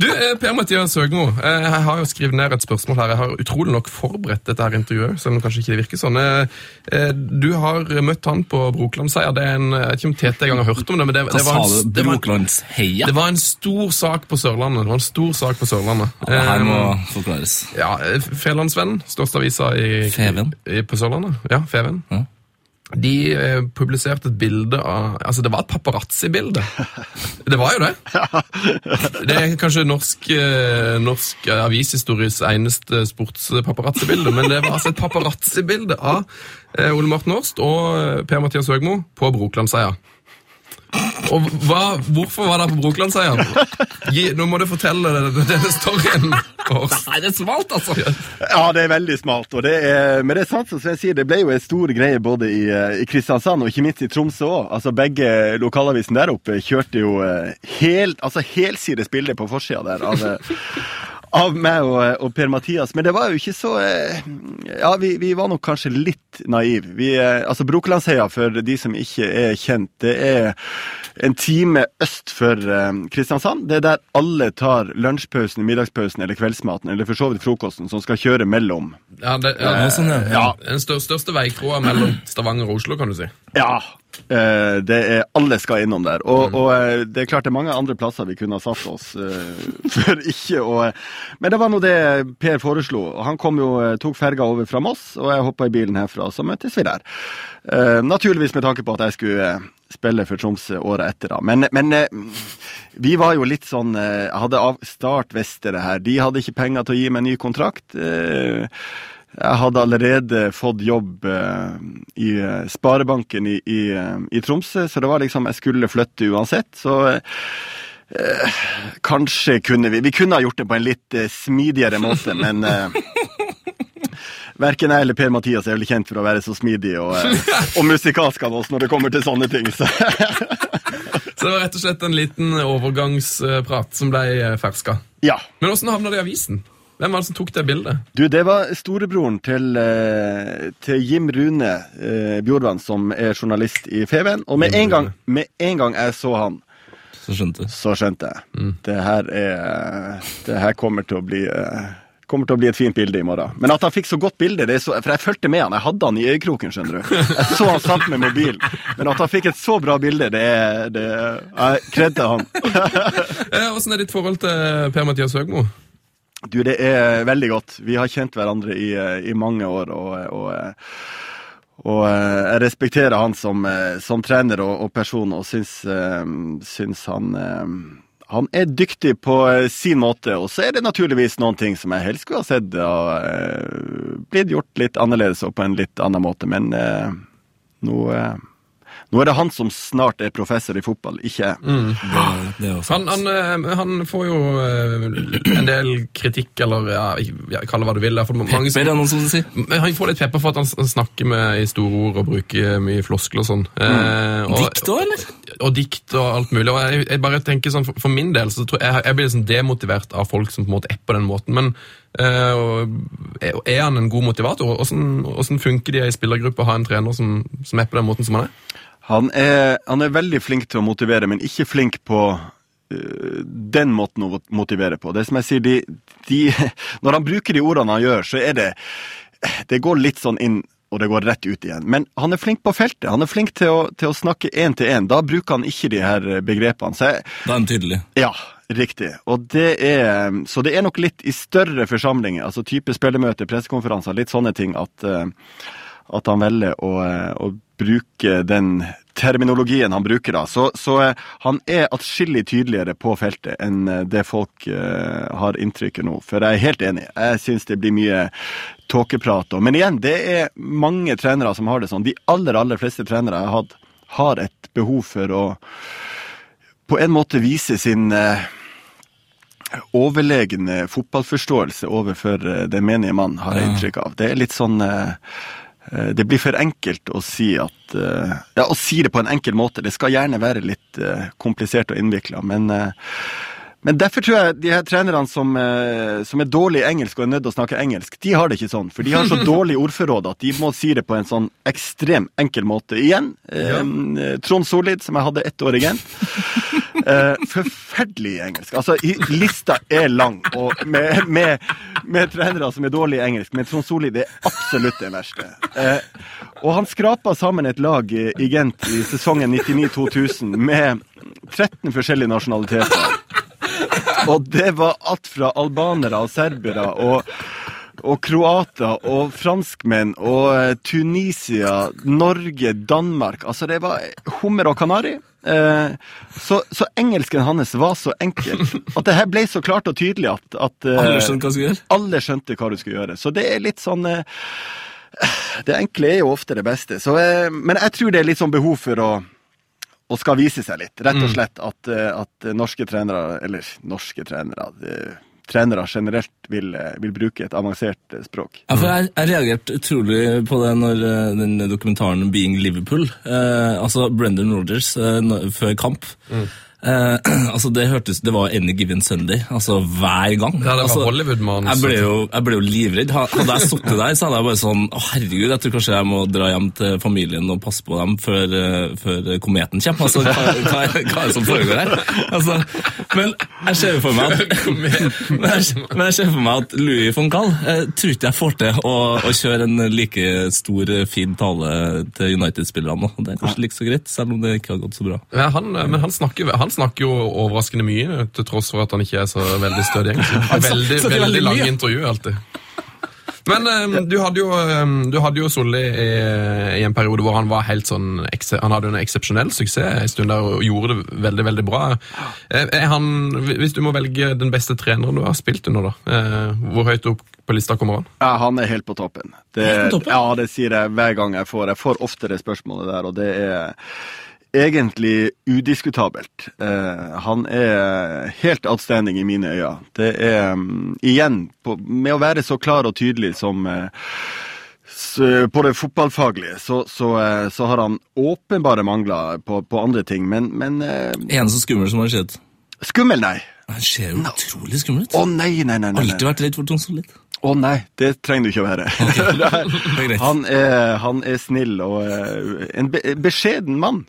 A: Du, eh, Per-Mathias Høgmo, eh, jeg har jo skrevet ned et spørsmål her. Jeg har utrolig nok forberedt dette her intervjuet, selv om kanskje ikke det virker sånn. Du har møtt han på Brokelandseier. Det er en, jeg vet ikke om Tete engang har hørt om det, men det, det, var, en, det, var,
D: en,
A: det var en stor sak på Sørlandet. Det var en stor sak på Sørlandet.
D: Det her må
A: Eh,
D: forklares.
A: Ja, Fælandsvennen, største avisa i, i, på Sørlandet. Ja, Feven.
D: Ja.
A: De eh, publiserte et bilde av Altså, det var et paparazzi-bilde. Det var jo det. Det er kanskje norsk, eh, norsk avishistories eneste sportspaparazzi-bilde, men det var altså et paparazzi-bilde av eh, Ole Morten Årst og eh, Per-Mathias Høgmo på Brokelandseia. Og hva, hvorfor var det på Brokelandseia? Gi- Nå må du fortelle denne, denne storyen.
D: Nei, det er smalt, altså!
E: Ja, det er veldig smalt. Og det er, men det er sant som Sven sier, det ble jo en stor greie både i, eh, i Kristiansand og ikke minst i Tromsø òg. Altså, begge lokalavisene der oppe kjørte jo helt, altså, helsides bilde på forsida der av, eh, av meg og, og Per-Mathias. Men det var jo ikke så eh, Ja, vi, vi var nok kanskje litt naive. Vi, eh, altså, Brokelandsheia, for de som ikke er kjent, det er en time øst for eh, Kristiansand. Det er der alle tar lunsjpausen, middagspausen eller kveldsmaten, eller for så vidt frokosten, som skal kjøre mellom.
A: Ja, det, ja,
D: Ja, sånn, ja.
A: ja. Den stør, største veikroa mellom Stavanger og Oslo, kan du si.
E: Ja. eh, det er Alle skal innom der. Og, og eh, det er klart det er mange andre plasser vi kunne ha satt oss eh, for ikke å Men det var nå det Per foreslo. og Han kom jo, tok ferga over fra Moss, og jeg hoppa i bilen herfra, så møttes vi der. Naturligvis med tanke på at jeg skulle spille for Tromsø året etter, da. Men, men vi var jo litt sånn Jeg hadde av det her. De hadde ikke penger til å gi meg en ny kontrakt. Jeg hadde allerede fått jobb eh, i eh, Sparebanken i, i, eh, i Tromsø, så det var liksom Jeg skulle flytte uansett, så eh, Kanskje kunne vi Vi kunne ha gjort det på en litt eh, smidigere måte, men eh, Verken jeg eller Per-Mathias er vel kjent for å være så smidig og, og musikalsk av oss når det kommer til sånne ting. Så.
A: Så det var rett og slett en liten overgangsprat som ble ferska.
E: Ja.
A: Men åssen havna det i avisen? Hvem var det som tok det bildet?
E: Du, det var storebroren til, eh, til Jim Rune eh, Bjorvann, som er journalist i Feven. Og med en, gang, med en gang jeg så han,
D: Så skjønte
E: så skjønte jeg.
A: Mm.
E: Det her er Det her kommer til å bli eh, Kommer til å bli et fint bilde i morgen. Men at han fikk så godt bilde, det er så, for jeg fulgte med han. Jeg hadde han i øyekroken, skjønner du. Jeg så han satt med mobil. Men at han fikk et så bra bilde, det er det, Jeg kredde han.
A: Eh, Åssen er ditt forhold til Per-Mathias Høgmo?
E: Du, det er veldig godt. Vi har kjent hverandre i, eh, i mange år, og, og, eh, og eh, jeg respekterer han som, som trener og, og person, og syns, syns han han er dyktig på sin måte, og så er det naturligvis noen ting som jeg helst skulle ha sett og, blitt gjort litt annerledes og på en litt annen måte, men Nå, nå er det han som snart er professor i fotball, ikke jeg.
D: Det, det er.
A: Han, han, eh, han får jo eh, en del kritikk, eller ja, ja, kall det hva du vil. hvert mange
D: pepper, det er noen som sier.
A: Han får litt pepper for at han snakker med i store ord og bruker mye floskler og sånn. Eh, og-
D: Dikt òg, eller?
A: og dikt og alt mulig. Og jeg, jeg bare tenker sånn, For, for min del så tror jeg jeg blir liksom demotivert av folk som på en måte er på den måten. Men Uh, er, er han en god motivator? Hvordan, hvordan funker det i spillergruppa å ha en trener som, som er på den måten som han er?
E: Han er, han er veldig flink til å motivere, men ikke flink på uh, den måten å motivere på. Det som jeg sier, de, de, Når han bruker de ordene han gjør, så er det Det går litt sånn inn, og det går rett ut igjen. Men han er flink på feltet. Han er flink til å, til å snakke én til én. Da bruker han ikke de her begrepene. Så jeg,
D: Da er han tydelig.
E: ja, riktig. Og det er, så det er nok litt i større forsamlinger, altså type spillemøter, pressekonferanser, litt sånne ting, at, eh, at han velger å, eh, å bruke den terminologien han bruker da. Så, så eh, han er atskillig tydeligere på feltet enn eh, det folk uh, har inntrykket nå. For jeg er helt enig. Jeg syns det blir mye tåkeprat. Men igjen, det er mange trenere som har det sånn. De aller, aller fleste trenere jeg har hatt, har et behov for å på en måte vise sin uh, overlegne fotballforståelse overfor den menige mann, har jeg inntrykk av. Det er litt sånn eh, Det blir for enkelt å si at eh, Ja, å si det på en enkel måte. Det skal gjerne være litt eh, komplisert og innvikla, men eh, men derfor tror jeg de her trenerne som, eh, som er dårlig i engelsk og er nødt til å snakke engelsk, de har det ikke sånn. For de har så dårlig ordforråd at de må si det på en sånn ekstrem enkel måte. Igjen, ja. Trond Solid, som jeg hadde ett år i Gent. Eh, forferdelig engelsk. Altså, lista er lang og med, med, med trenere som er dårlige i engelsk, men Trond Solid er absolutt den verste. Eh, og han skrapa sammen et lag i, i Gent i sesongen 99-2000 med 13 forskjellige nasjonaliteter. Og det var alt fra albanere og serbere og, og kroater og franskmenn og eh, Tunisia, Norge, Danmark. Altså, det var hummer og kanari. Eh, så, så engelsken hans var så enkel at det her ble så klart og tydelig at, at eh,
D: Alle skjønte
E: alle skjønte hva du skulle gjøre. Så det er litt sånn eh, Det enkle er jo ofte det beste. Så, men jeg tror det er litt sånn behov for å og skal vise seg litt. Rett og slett at, at norske trenere, eller norske trenere Trenere generelt vil, eh, vil bruke et avansert eh, språk.
D: Ja, for jeg, jeg reagerte utrolig på det når eh, den dokumentaren Being Liverpool eh, Altså Brendan Rodgers eh, før kamp. Eh, altså Det hørtes Det var Any Given Sunday. Altså hver gang.
A: Ja, det var
D: altså. Jeg ble, jo, jeg ble jo livredd. Hadde jeg sittet der, så hadde jeg bare sånn Å, herregud, jeg tror kanskje jeg må dra hjem til familien og passe på dem før, eh, før kometen kommer. Altså, hva, hva, hva er det som foregår her? Altså, men jeg ser for meg at men jeg, men jeg ser for meg at Louis von Gahl eh, tror ikke jeg får til å, å kjøre en like stor, eh, fin tale til United-spillerne. nå. Det er kanskje like så greit, selv om det ikke har gått så bra.
A: Ja, han, men han snakker, han snakker jo overraskende mye, til tross for at han ikke er så veldig stødig. Veldig, veldig
D: veldig lang
A: intervju alltid. Men um, du hadde jo, um, du hadde jo Solli i, i en periode hvor han var helt sånn Han hadde en eksepsjonell suksess en stund der og gjorde det veldig veldig bra. Eh, Er han, hvis du må velge den beste treneren du har spilt under, da, eh, hvor høyt opp på lista kommer han?
E: Ja, han er helt på toppen. Det,
D: Helt på toppen?
E: Ja, det sier jeg hver gang jeg får. Jeg får ofte det spørsmålet der, og det er egentlig udiskutabelt. Eh, han er helt outstanding i mine øyne. Det er um, igjen, på, med å være så klar og tydelig som eh, på det fotballfaglige, så, så, eh, så har han åpenbare mangler på, på andre ting, men, men Eneste
D: En så skummel som har skjedd?
E: Skummel, nei.
D: Han ser jo utrolig skummel ut.
E: Å nei, nei, nei. nei.
D: Alltid vært redd for Trond Solid.
E: Å nei, det trenger du ikke å være.
D: Er
E: han, er, han er snill og eh, en be beskjeden mann.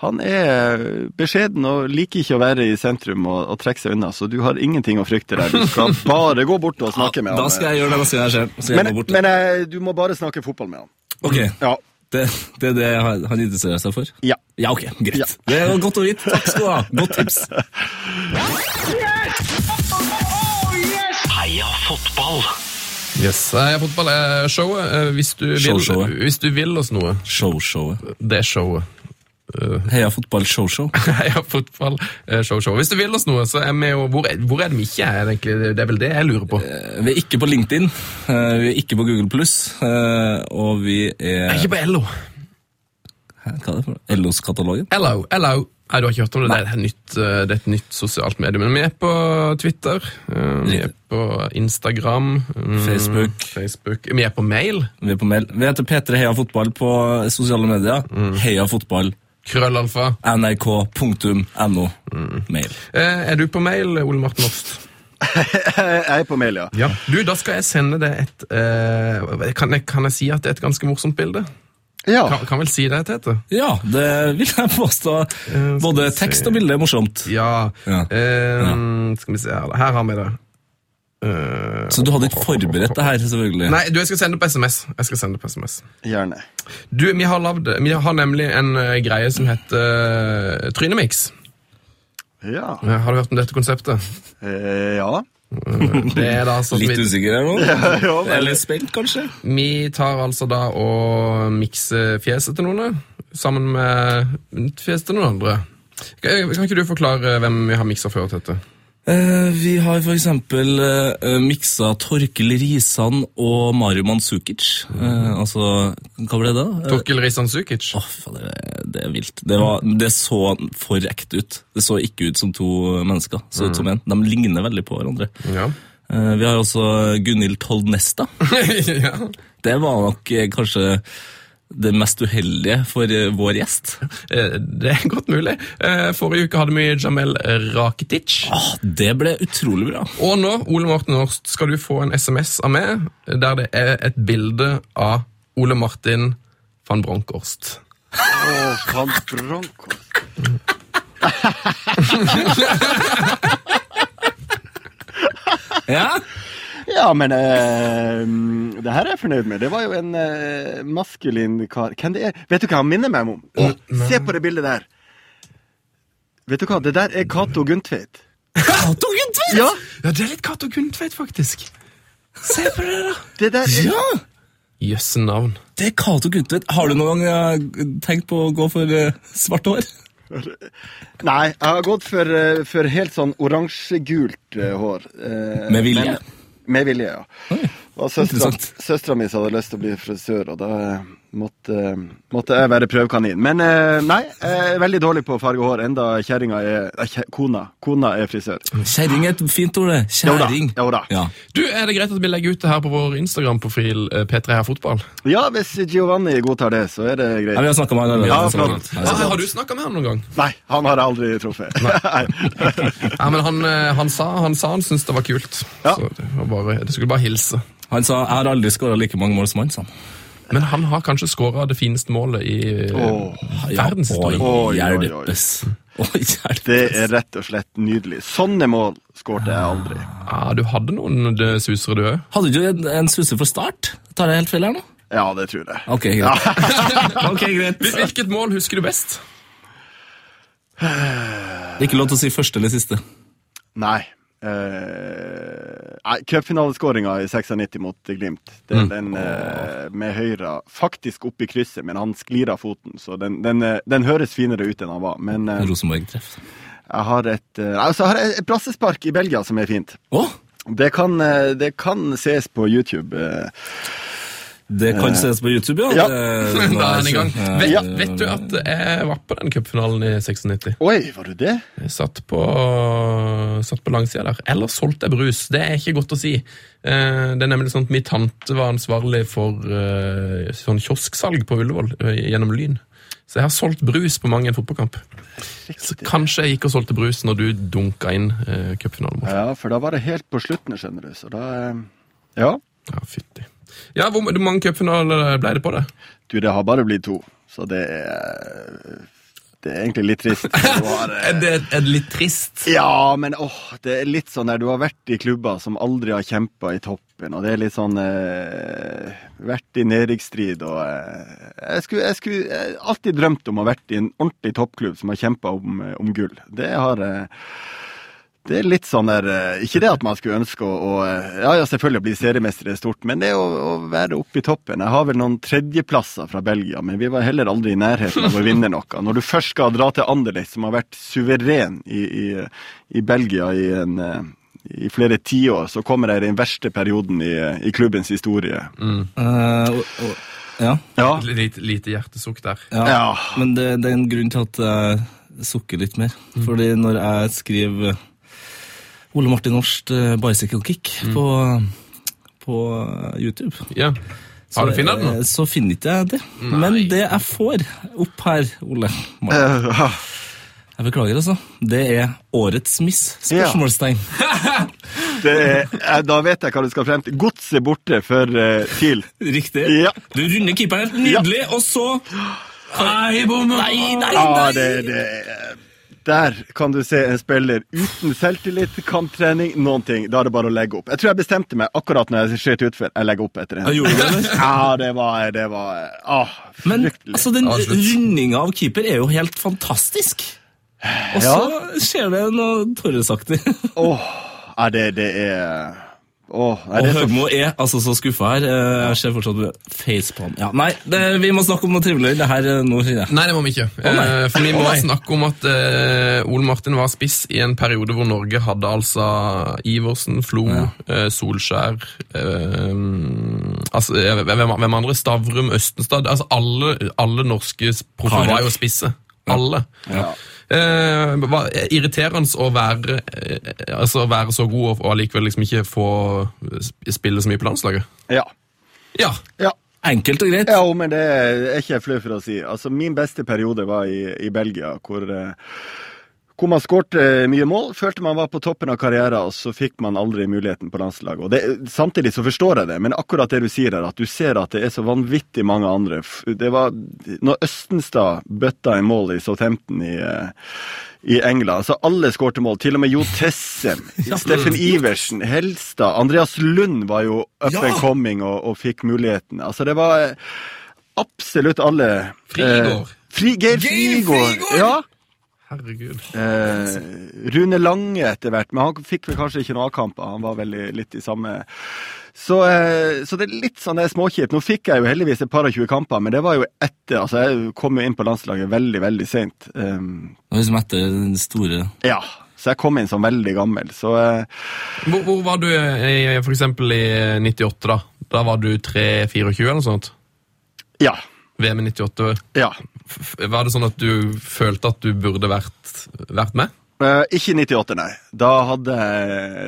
E: Han er beskjeden og liker ikke å være i sentrum og, og trekke seg unna, så du har ingenting å frykte der. Du skal bare gå bort og snakke med
D: Da skal jeg gjøre det da skal jeg ser ham. men, jeg
E: Men,
D: bort.
E: men eh, du må bare snakke fotball med han.
D: Ok,
E: Ja.
D: det, det er det han han interesserer seg for?
E: Ja.
D: Ja, ok, greit.
E: Ja.
D: Det er godt å vite. Takk skal du ha. Godt tips.
C: Heia fotball!
A: Yes, Heia fotball er showet. Eh, Hvis du vil,
D: show
A: hvis du vil oss noe,
D: Showshowet.
A: det er showet.
D: Heia fotball show-show.
A: Heia fotball, eh, show, show. Hvis du vil oss noe, så er vi jo Hvor er, hvor er det vi ikke er, egentlig? Det er vel det jeg lurer på.
D: Vi er ikke på LinkedIn, uh, vi er ikke på Google Pluss, og vi
A: Jeg er
D: er
A: ikke på LO.
D: Hæ, Hva er det for noe? LOs-katalogen?
A: Hello, hello. Nei, du har ikke hørt om det? Det er, nytt, det er et nytt sosialt medie. Men vi er på Twitter, vi er på Instagram, mm,
D: Facebook.
A: Facebook. Vi er på mail.
D: Vi er på mail. Vi heter P3 Heia Fotball på sosiale medier. Heia Fotball.
A: Krøllalfa.
D: nrk.no. Mail.
A: Eh, er du på mail, Ole Martin Ost?
E: Jeg er på mail, ja.
A: Ja. Du, da skal jeg sende deg et eh, kan, jeg, kan jeg si at det er et ganske morsomt bilde?
E: Ja,
A: Kan, kan vel si det, Tete?
D: Ja, det vil jeg påstå. Både tekst og bilde er morsomt.
A: Ja.
D: Ja.
A: Eh, Skal vi se her, da. Her har vi det. Eh,
D: Så du hadde ikke forberedt det her, selvfølgelig?
A: Nei, du, jeg skal sende det på SMS. Jeg skal sende det på SMS.
E: gjerne.
A: Du, vi har, lavd, vi har nemlig en uh, greie som heter uh, Trynemix.
E: Ja.
A: Uh, har du hørt om dette konseptet?
E: Eh, ja.
A: Det er da sånn
D: Litt
A: vi,
D: usikker her nå?
E: ja
D: Eller spent, kanskje?
A: vi tar altså da og mikser fjeset til noen, sammen med fjeset til noen andre. Kan, kan ikke du forklare hvem vi har miksa før, til
D: Eh, vi har for eksempel eh, miksa Torkel Risan og Mario Mansukic. Eh, altså, hva ble det da?
A: Torkel Risan Sukic.
D: Åh, fy det, det er vilt. Det, var, det så for ekte ut. Det så ikke ut som to mennesker. Så ut som en. De ligner veldig på hverandre.
A: Ja.
D: Eh, vi har også Gunhild Toldnesta.
A: ja.
D: Det var nok eh, kanskje det mest uheldige for eh, vår gjest.
A: Eh, Det er godt mulig. Eh, Forrige uke hadde vi Jamel Rakitic.
D: Ah, det ble utrolig bra.
A: Og nå, Ole Martin Horst, skal du få en SMS av meg der det er et bilde av Ole Martin van Bronkhorst.
E: Å, van Bronkhorst.
D: Ja,
E: Ja, men eh, det her er jeg fornøyd med. Det var jo en eh, maskulin kar. Hvem det er? Vet du hva han minner meg om? Å, se på det bildet der. Vet du hva, det der er Cato Gundtveit.
D: Cato Gundtveit!
E: Ja,
A: Ja, det er litt Cato Gundtveit, faktisk. Se på det, da.
E: det der er
D: Ja,
A: Jøsse navn.
D: det er Cato Gundtveit. Har du noen gang eh, tenkt på å gå for eh, svart hår?
E: Nei, jeg har gått for, eh, for helt sånn oransjegult eh, hår. Eh,
D: Med vilje?
E: men- Med vilje, ja.
D: Oi,
E: Og søstera mi som hadde lyst til å bli frisør, og da måtte, måtte jeg være prøvekanin. Men eh, nei, jeg er veldig dårlig på å farge hår, enda kjerringa er nei, Kona. Kona er frisør.
D: Kjerring er et fint ord, det.
E: Jo da, jo da.
D: Ja.
A: Du, Er det greit at vi legger ut det her på vår Instagram-profil eh, P3 her fotball?
E: Ja, hvis Giovanni godtar det, så er det
D: Ja,
E: greit.
D: vi har snakka med han.
E: Ja, flott.
D: Ja,
A: Ja, har du snakka med han noen gang?
E: Nei, han har jeg aldri truffet. Nei.
A: nei. men Han, eh, han sa han, sa han syntes det var kult.
E: Ja.
A: Så det, var bare, det skulle bare hilse.
D: Han sa 'jeg har aldri skåra like mange mål som han', sa han.
A: Men han har kanskje skåra det fineste målet i
E: oh,
A: verdenshistorien.
E: Oi.
D: hjelpes. Oi, hjelpes.
E: Det er rett og slett nydelig. Sånne mål skårte jeg aldri.
A: Ja, Du hadde noen susere, du òg.
D: Hadde du en, en suser for start? Tar jeg helt feil her nå?
E: Ja, det tror jeg.
D: Ok, greit. ok, greit.
A: Hvilket mål husker du best?
D: Det er ikke lov til å si første eller siste.
E: Nei. Uh, nei, Cupfinaleskåringa i 96 mot Glimt. Det er den eh, med høyre faktisk opp i krysset, men han sklir av foten. Så den, den, eh, den høres finere ut enn han var. Men eh,
D: Rosenborg-treff.
E: jeg har et uh, altså, jeg har et brassespark i Belgia som er fint.
D: Oh?
E: Det kan, eh, det kan ses på YouTube. eh.
D: Det kan ses på YouTube, ja.
E: Ja.
D: Det-
A: Da er den i gang. Vet,
D: ja.
A: vet du at jeg var på den cupfinalen i 96?
E: Oi, var du det?
A: Jeg satt på, satt på langsida der. Eller solgte jeg brus. Det er ikke godt å si. Eh, Det er nemlig sånn at Min tante var ansvarlig for eh, sånn kiosksalg på Ullevål eh, gjennom Lyn. Så jeg har solgt brus på mange en fotballkamp. Så kanskje jeg gikk og solgte brus når du dunka inn uh, cupfinalen.
E: Ja, for da var det helt på slutten, skjønner du. Så da eh, Ja.
A: Ja, fytti. Ja, Hvor mange cupfinaler ble det på det?
E: Du, det har bare blitt to, så det er Det er egentlig litt trist. Har,
A: Er det, er det litt trist?
E: Ja, men åh, det er litt sånn der du har vært i klubber som aldri har kjempa i toppen, og det er litt sånn eh, Vært i nedrykksstrid og eh, jeg, skulle, jeg skulle jeg alltid drømt om å ha vært i en ordentlig toppklubb som har kjempa om, eh, om gull. Det har eh, det er litt sånn der eh, Ikke det at man skulle ønske å, å eh, Ja, ja, selvfølgelig å bli seriemester er stort, men det å, å være oppe i toppen Jeg har vel noen tredjeplasser fra Belgia, men vi var heller aldri i nærheten av å vinne noe. Når du først skal dra til Anderlecht, som har vært suveren i, i, i Belgia i, en, eh, i flere tiår, så kommer jeg i den verste perioden i, i klubbens historie.
D: Eh, og, og, Ja,
E: Ja.
A: Lite, lite hjertesukk der.
D: ja.
E: Ja.
D: men det, det er en grunn til at jeg sukker litt mer. Fordi når jeg skriver Ole Martin Norst eh, bicycle kick på, på YouTube
A: Ja. Har du funnet den
D: eh, Så finner ikke jeg det. Men det jeg får opp her, Ole Martin,
E: Eh,
D: Jeg beklager, altså. Det er årets miss? Spørsmålstegn.
E: det er, da vet jeg hva du skal frem til. Godset borte for uh, TIL.
D: Riktig.
E: Ja.
D: Du runder keeperen helt nydelig, og så Nei, bom! Nei, nei,
E: Ja,
D: nei!
E: det, det Der kan du se en spiller uten selvtillit, kamptrening, noen ting. Da er det bare å legge opp. Jeg tror jeg bestemte meg akkurat når jeg skjøt utfor. Jeg legger opp etter
D: Ja,
E: en.
D: gjorde du det.
E: Ja, det var, det var ah,
D: Men altså, den
A: Ja,
D: rundinga av keeper er jo helt fantastisk. Og så skjer det noe Torresaktig.
E: Åh, ja, det, det er Åh, nei,
D: Og
E: så
D: Høgmo er altså så skuffa her. Eh, Jeg ser fortsatt på facepalm. Ja, nei, det, vi må snakke om noe trivelig. Det her eh, nå, kjenner jeg.
A: Nei, det må vi ikke. Eh, For vi må
D: oh,
A: snakke om at uh, Ole Martin var spiss i en periode hvor Norge hadde altså Iversen, Flo, eh, Solskjær uh, altså, hvem, hvem andre? Stavrum, Østenstad. Altså alle, alle norske proffer var jo spisse. Alle. Eh, irriterende å være, Altså altså, være så god og, og allikevel liksom ikke få spille så mye på landslaget.
E: Ja.
A: Ja.
E: ja.
D: Enkelt og greit.
E: Ja, men det er ikke jeg flau for å si. Altså, Min beste periode var i, i Belgia, hvor, eh, hvor man skårte mye mål. Følte man var på toppen av karrieren, og så fikk man aldri muligheten på landslaget. Og det, samtidig så forstår jeg det, men akkurat det du sier her, at du ser at det er så vanvittig mange andre. Det var Når Østenstad bøtta i mål i Southampton i eh, i England. så Alle skårte mål. Til og med Jo Tessem, Steffen Iversen, Helstad. Andreas Lund var jo up
D: Ja.
E: and coming og, og fikk muligheten. Altså Det var eh, absolutt alle
A: Frigård.
E: Eh, Fri, Geir! Frigård! Ja.
A: Herregud.
E: Eh, Rune Lange etter hvert, men han fikk vel kanskje ikke noen A-kamper. Han var vel litt i samme så, eh, så det er litt sånn det er småkjipt. Nå fikk jeg jo heldigvis et par og tjue kamper, men det var jo etter. altså Jeg kom jo inn på landslaget veldig, veldig seint. Um,
D: Det var liksom etter den store
E: ja, så jeg kom inn som veldig gammel. Så eh,
A: Hvor, hvor var du f.eks. i 98 da? Da var du 3-24 eller noe sånt?
E: ja.
A: VM i 98.
E: Ja.
A: Var det sånn at du følte at du burde vært, vært med?
E: Eh, ikke 98, nei. Da, hadde,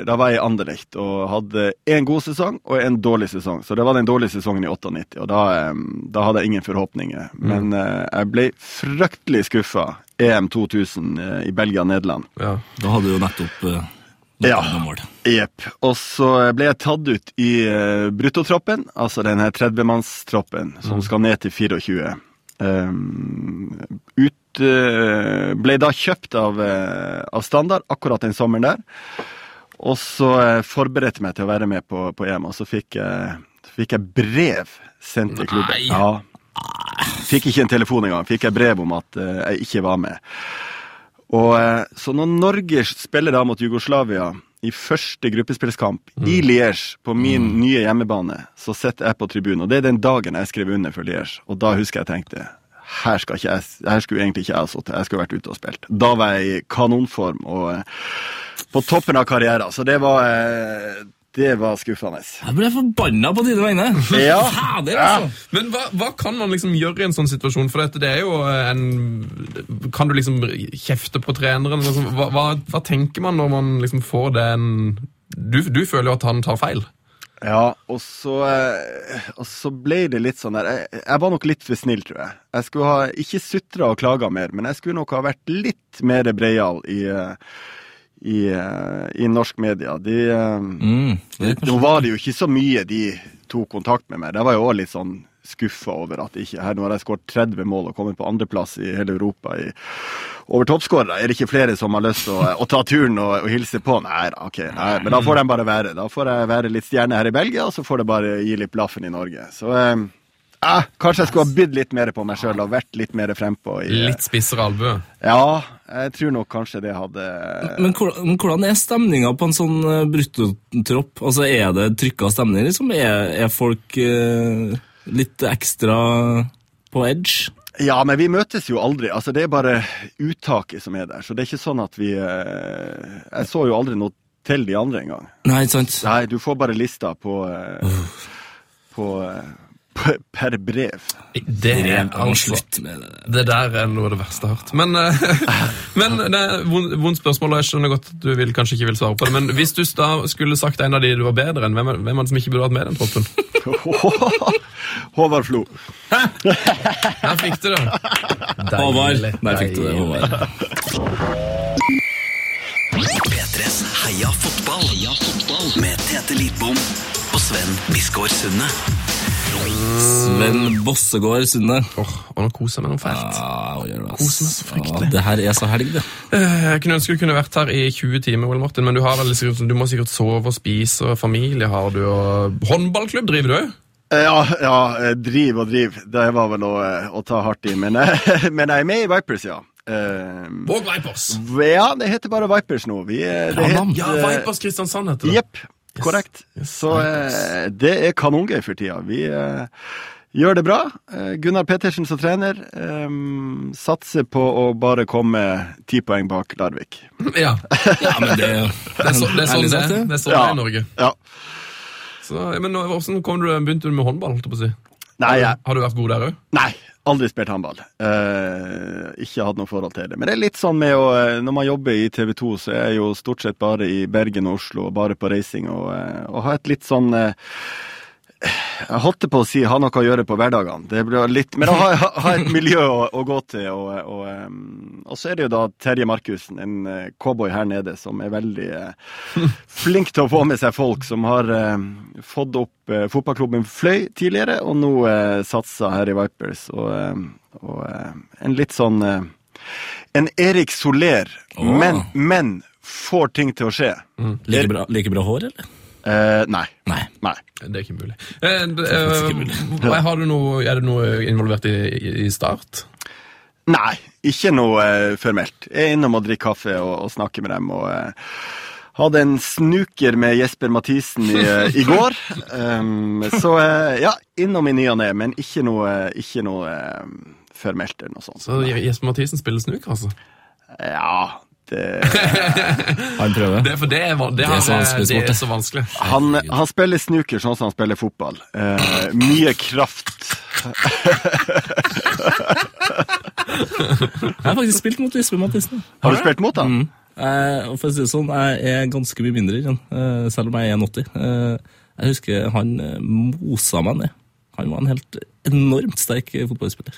E: da var jeg i Anderlecht og hadde en god sesong og en dårlig sesong. Så det var den dårlige sesongen i 98, og da, eh, da hadde jeg ingen forhåpninger. Men eh, jeg ble fryktelig skuffa EM 2000 eh, i Belgia-Nederland.
A: Ja.
D: Da hadde du jo nettopp noen
E: Ja.
D: mål.
E: Jepp. Og så ble jeg tatt ut i bruttotroppen, altså denne 30-mannstroppen som skal ned til 24. Um, ut, eh, ble da kjøpt av, eh, av Standard akkurat den sommeren der. Og så forberedte jeg meg til å være med på, på EM, og så fikk jeg, fikk jeg brev sendt til klubben.
A: Nei.
E: Ja. Fikk ikke en telefon engang. Fikk jeg brev om at eh, jeg ikke var med. Og eh, Så når Norge spiller da mot Jugoslavia i første gruppespillskamp i Liège, på min nye hjemmebane, så sitter jeg på tribunen. Og det er den dagen jeg skrev under for Liège. Og da husker jeg tenkte her, skal ikke jeg, her skulle egentlig ikke jeg ha sittet, jeg skulle vært ute og spilt. Da var jeg i kanonform og eh, på toppen av karrieren. Så det var, eh, det var skuffende.
D: Jeg ble forbanna på dine vegne.
E: Ja.
D: Fader, altså.
A: Men hva, hva kan man liksom gjøre i en sånn situasjon? For dette, det er jo en Kan du liksom kjefte på treneren? Liksom, hva, hva, hva tenker man når man liksom får den du, du føler jo at han tar feil.
E: Ja, og så, eh, og så ble det litt sånn der jeg, jeg var nok litt for snill, tror jeg. Jeg skulle ha ikke sutra og klaga mer, men jeg skulle nok ha vært litt mer breial i, eh, i, eh, i norsk media. De, eh,
D: Mm, det
E: Nå var det jo ikke så mye de tok kontakt med meg. Det var jo òg litt sånn skuffa over at ikke her Nå har jeg skåret 30 mål og kommet på andreplass i hele Europa i, over toppskårere. Er det ikke flere som har lyst til å, å ta turen og, og hilse på? Nei ok. Nei, men da får de bare være. Da får jeg være litt stjerne her i Belgia, og så får det bare gi litt blaffen i Norge. Så eh, eh, kanskje jeg skulle ha bydd litt mer på meg sjøl og vært litt mer frempå. i-
A: Litt spissere albue.
E: Ja, jeg tror nok kanskje det hadde
D: Men men hvordan er stemninga på en sånn eh, bruttotropp? Altså, Er det trykka stemning? Liksom? Er, er folk eh, litt ekstra på edge?
E: Ja, men vi møtes jo aldri. Altså, Det er bare uttaket som er der. Så det er ikke sånn at vi eh, Jeg så jo aldri noe til de andre engang.
D: Nei, ikke sant?
E: Nei, du får bare lista på eh, på, eh, per brev.
A: Det er altså
D: med det.
A: Det der er noe av det verste jeg har hørt. Men, eh, men det er vondt spørsmål, og jeg skjønner godt at du vil, kanskje ikke vil svare på det. Men hvis du da skulle sagt en av de du var bedre enn, hvem er hvem er det som ikke burde vært med i den troppen?
E: Håvard Flo.
A: Her fikk du det.
D: Håvard. Der fikk du det. Håvard.
C: P3s Heia fotball. Heia fotball. Med Tete Lidbom og Sven Biskår Sunde.
D: Sven Bossegård Sunde.
A: Åh, og nå koser jeg meg noe fælt.
D: Ja, gjør ass.
A: Koser meg så fryktelig.
D: Ja, det her er så helg, det.
A: Eh, Jeg kunne ønske du kunne vært her i 20 timer, Ole Martin, men du, har vel sikkert, du må sikkert sove og spise, og familie har du, og håndballklubb driver du òg?
E: Eh, Ja, ja, eh, driv og driv. Det var vel å, eh, å ta hardt i. Men, eh, men jeg er med i Vipers, ja.
A: Våg Vipers!
E: ja, det heter bare Vipers nå. Vi, eh, det
D: navn.
E: het,
A: Ja,
E: eh,
A: Vipers Kristiansand heter det.
E: Jepp, korrekt. Så eh, det er kanongøy for tida. Vi eh, gjør det bra. Eh, Gunnar Pettersen som trener eh, satser på å bare komme ti poeng bak Larvik.
A: Ja,
D: Ja, men det,
A: det er, så, det er sånn det. Det er sånn det er i Norge.
E: Ja.
A: Så, men hvordan kom du, begynte du med håndball? holdt jeg på å si?
E: Nei, jeg,
A: Har du vært god der òg?
E: Nei, aldri spilt håndball. Eh, ikke hatt noe forhold til det. Men det er litt sånn med å eh, Når man jobber i TV 2, så er jeg jo stort sett bare i Bergen og Oslo, og bare på reising. Og, eh, og har et litt sånn eh, Jeg holdt på å si ha noe å gjøre på hverdagene. Det blir litt, men ha, ha- ha et miljø å, å gå til. Og, og, og så er det jo da Terje Markussen, en eh, cowboy her nede, som er veldig eh, flink til å få med seg folk. Som har eh, fått opp eh, fotballklubben Fløy tidligere, og nå eh, satser her i Vipers. Og, og en litt sånn En Erik Soler,
D: oh.
E: men, men får ting til å skje.
D: like, bra, like bra hår, eller?
E: Eh, nei.
D: Nei.
E: Nei.
A: Det er ikke mulig. Eh, det,
D: faktisk ikke
A: eh,
D: mulig.
A: du noe, er du noe involvert i, i, Start?
E: Nei, ikke noe eh, formelt. Jeg er innom og drikker kaffe og, og snakker med dem. og eh, hadde en snuker med Jesper Mathisen i, eh, i går. Um, så eh, ja, innom i ny og ne, men ikke noe, ikke noe um, formelt eller noe sånt.
A: Så Jesper Mathisen spiller snooker, altså?
E: Ja,
D: Han prøver.
A: Det, for det er, det,
D: Det er så vanskelig
A: det er så vanskelig.
E: han, han spiller snooker sånn som han spiller fotball. Eh, mye kraft.
D: Jeg har faktisk spilt mot Jesper Mathisen.
E: Har du spilt mot han?
D: Eh, og for å si det sånn, jeg er ganske mye mindre enn eh, selv om jeg er 1,80. Eh, jeg husker han eh, mosa meg ned. Han var en helt enormt sterk eh, fotballspiller.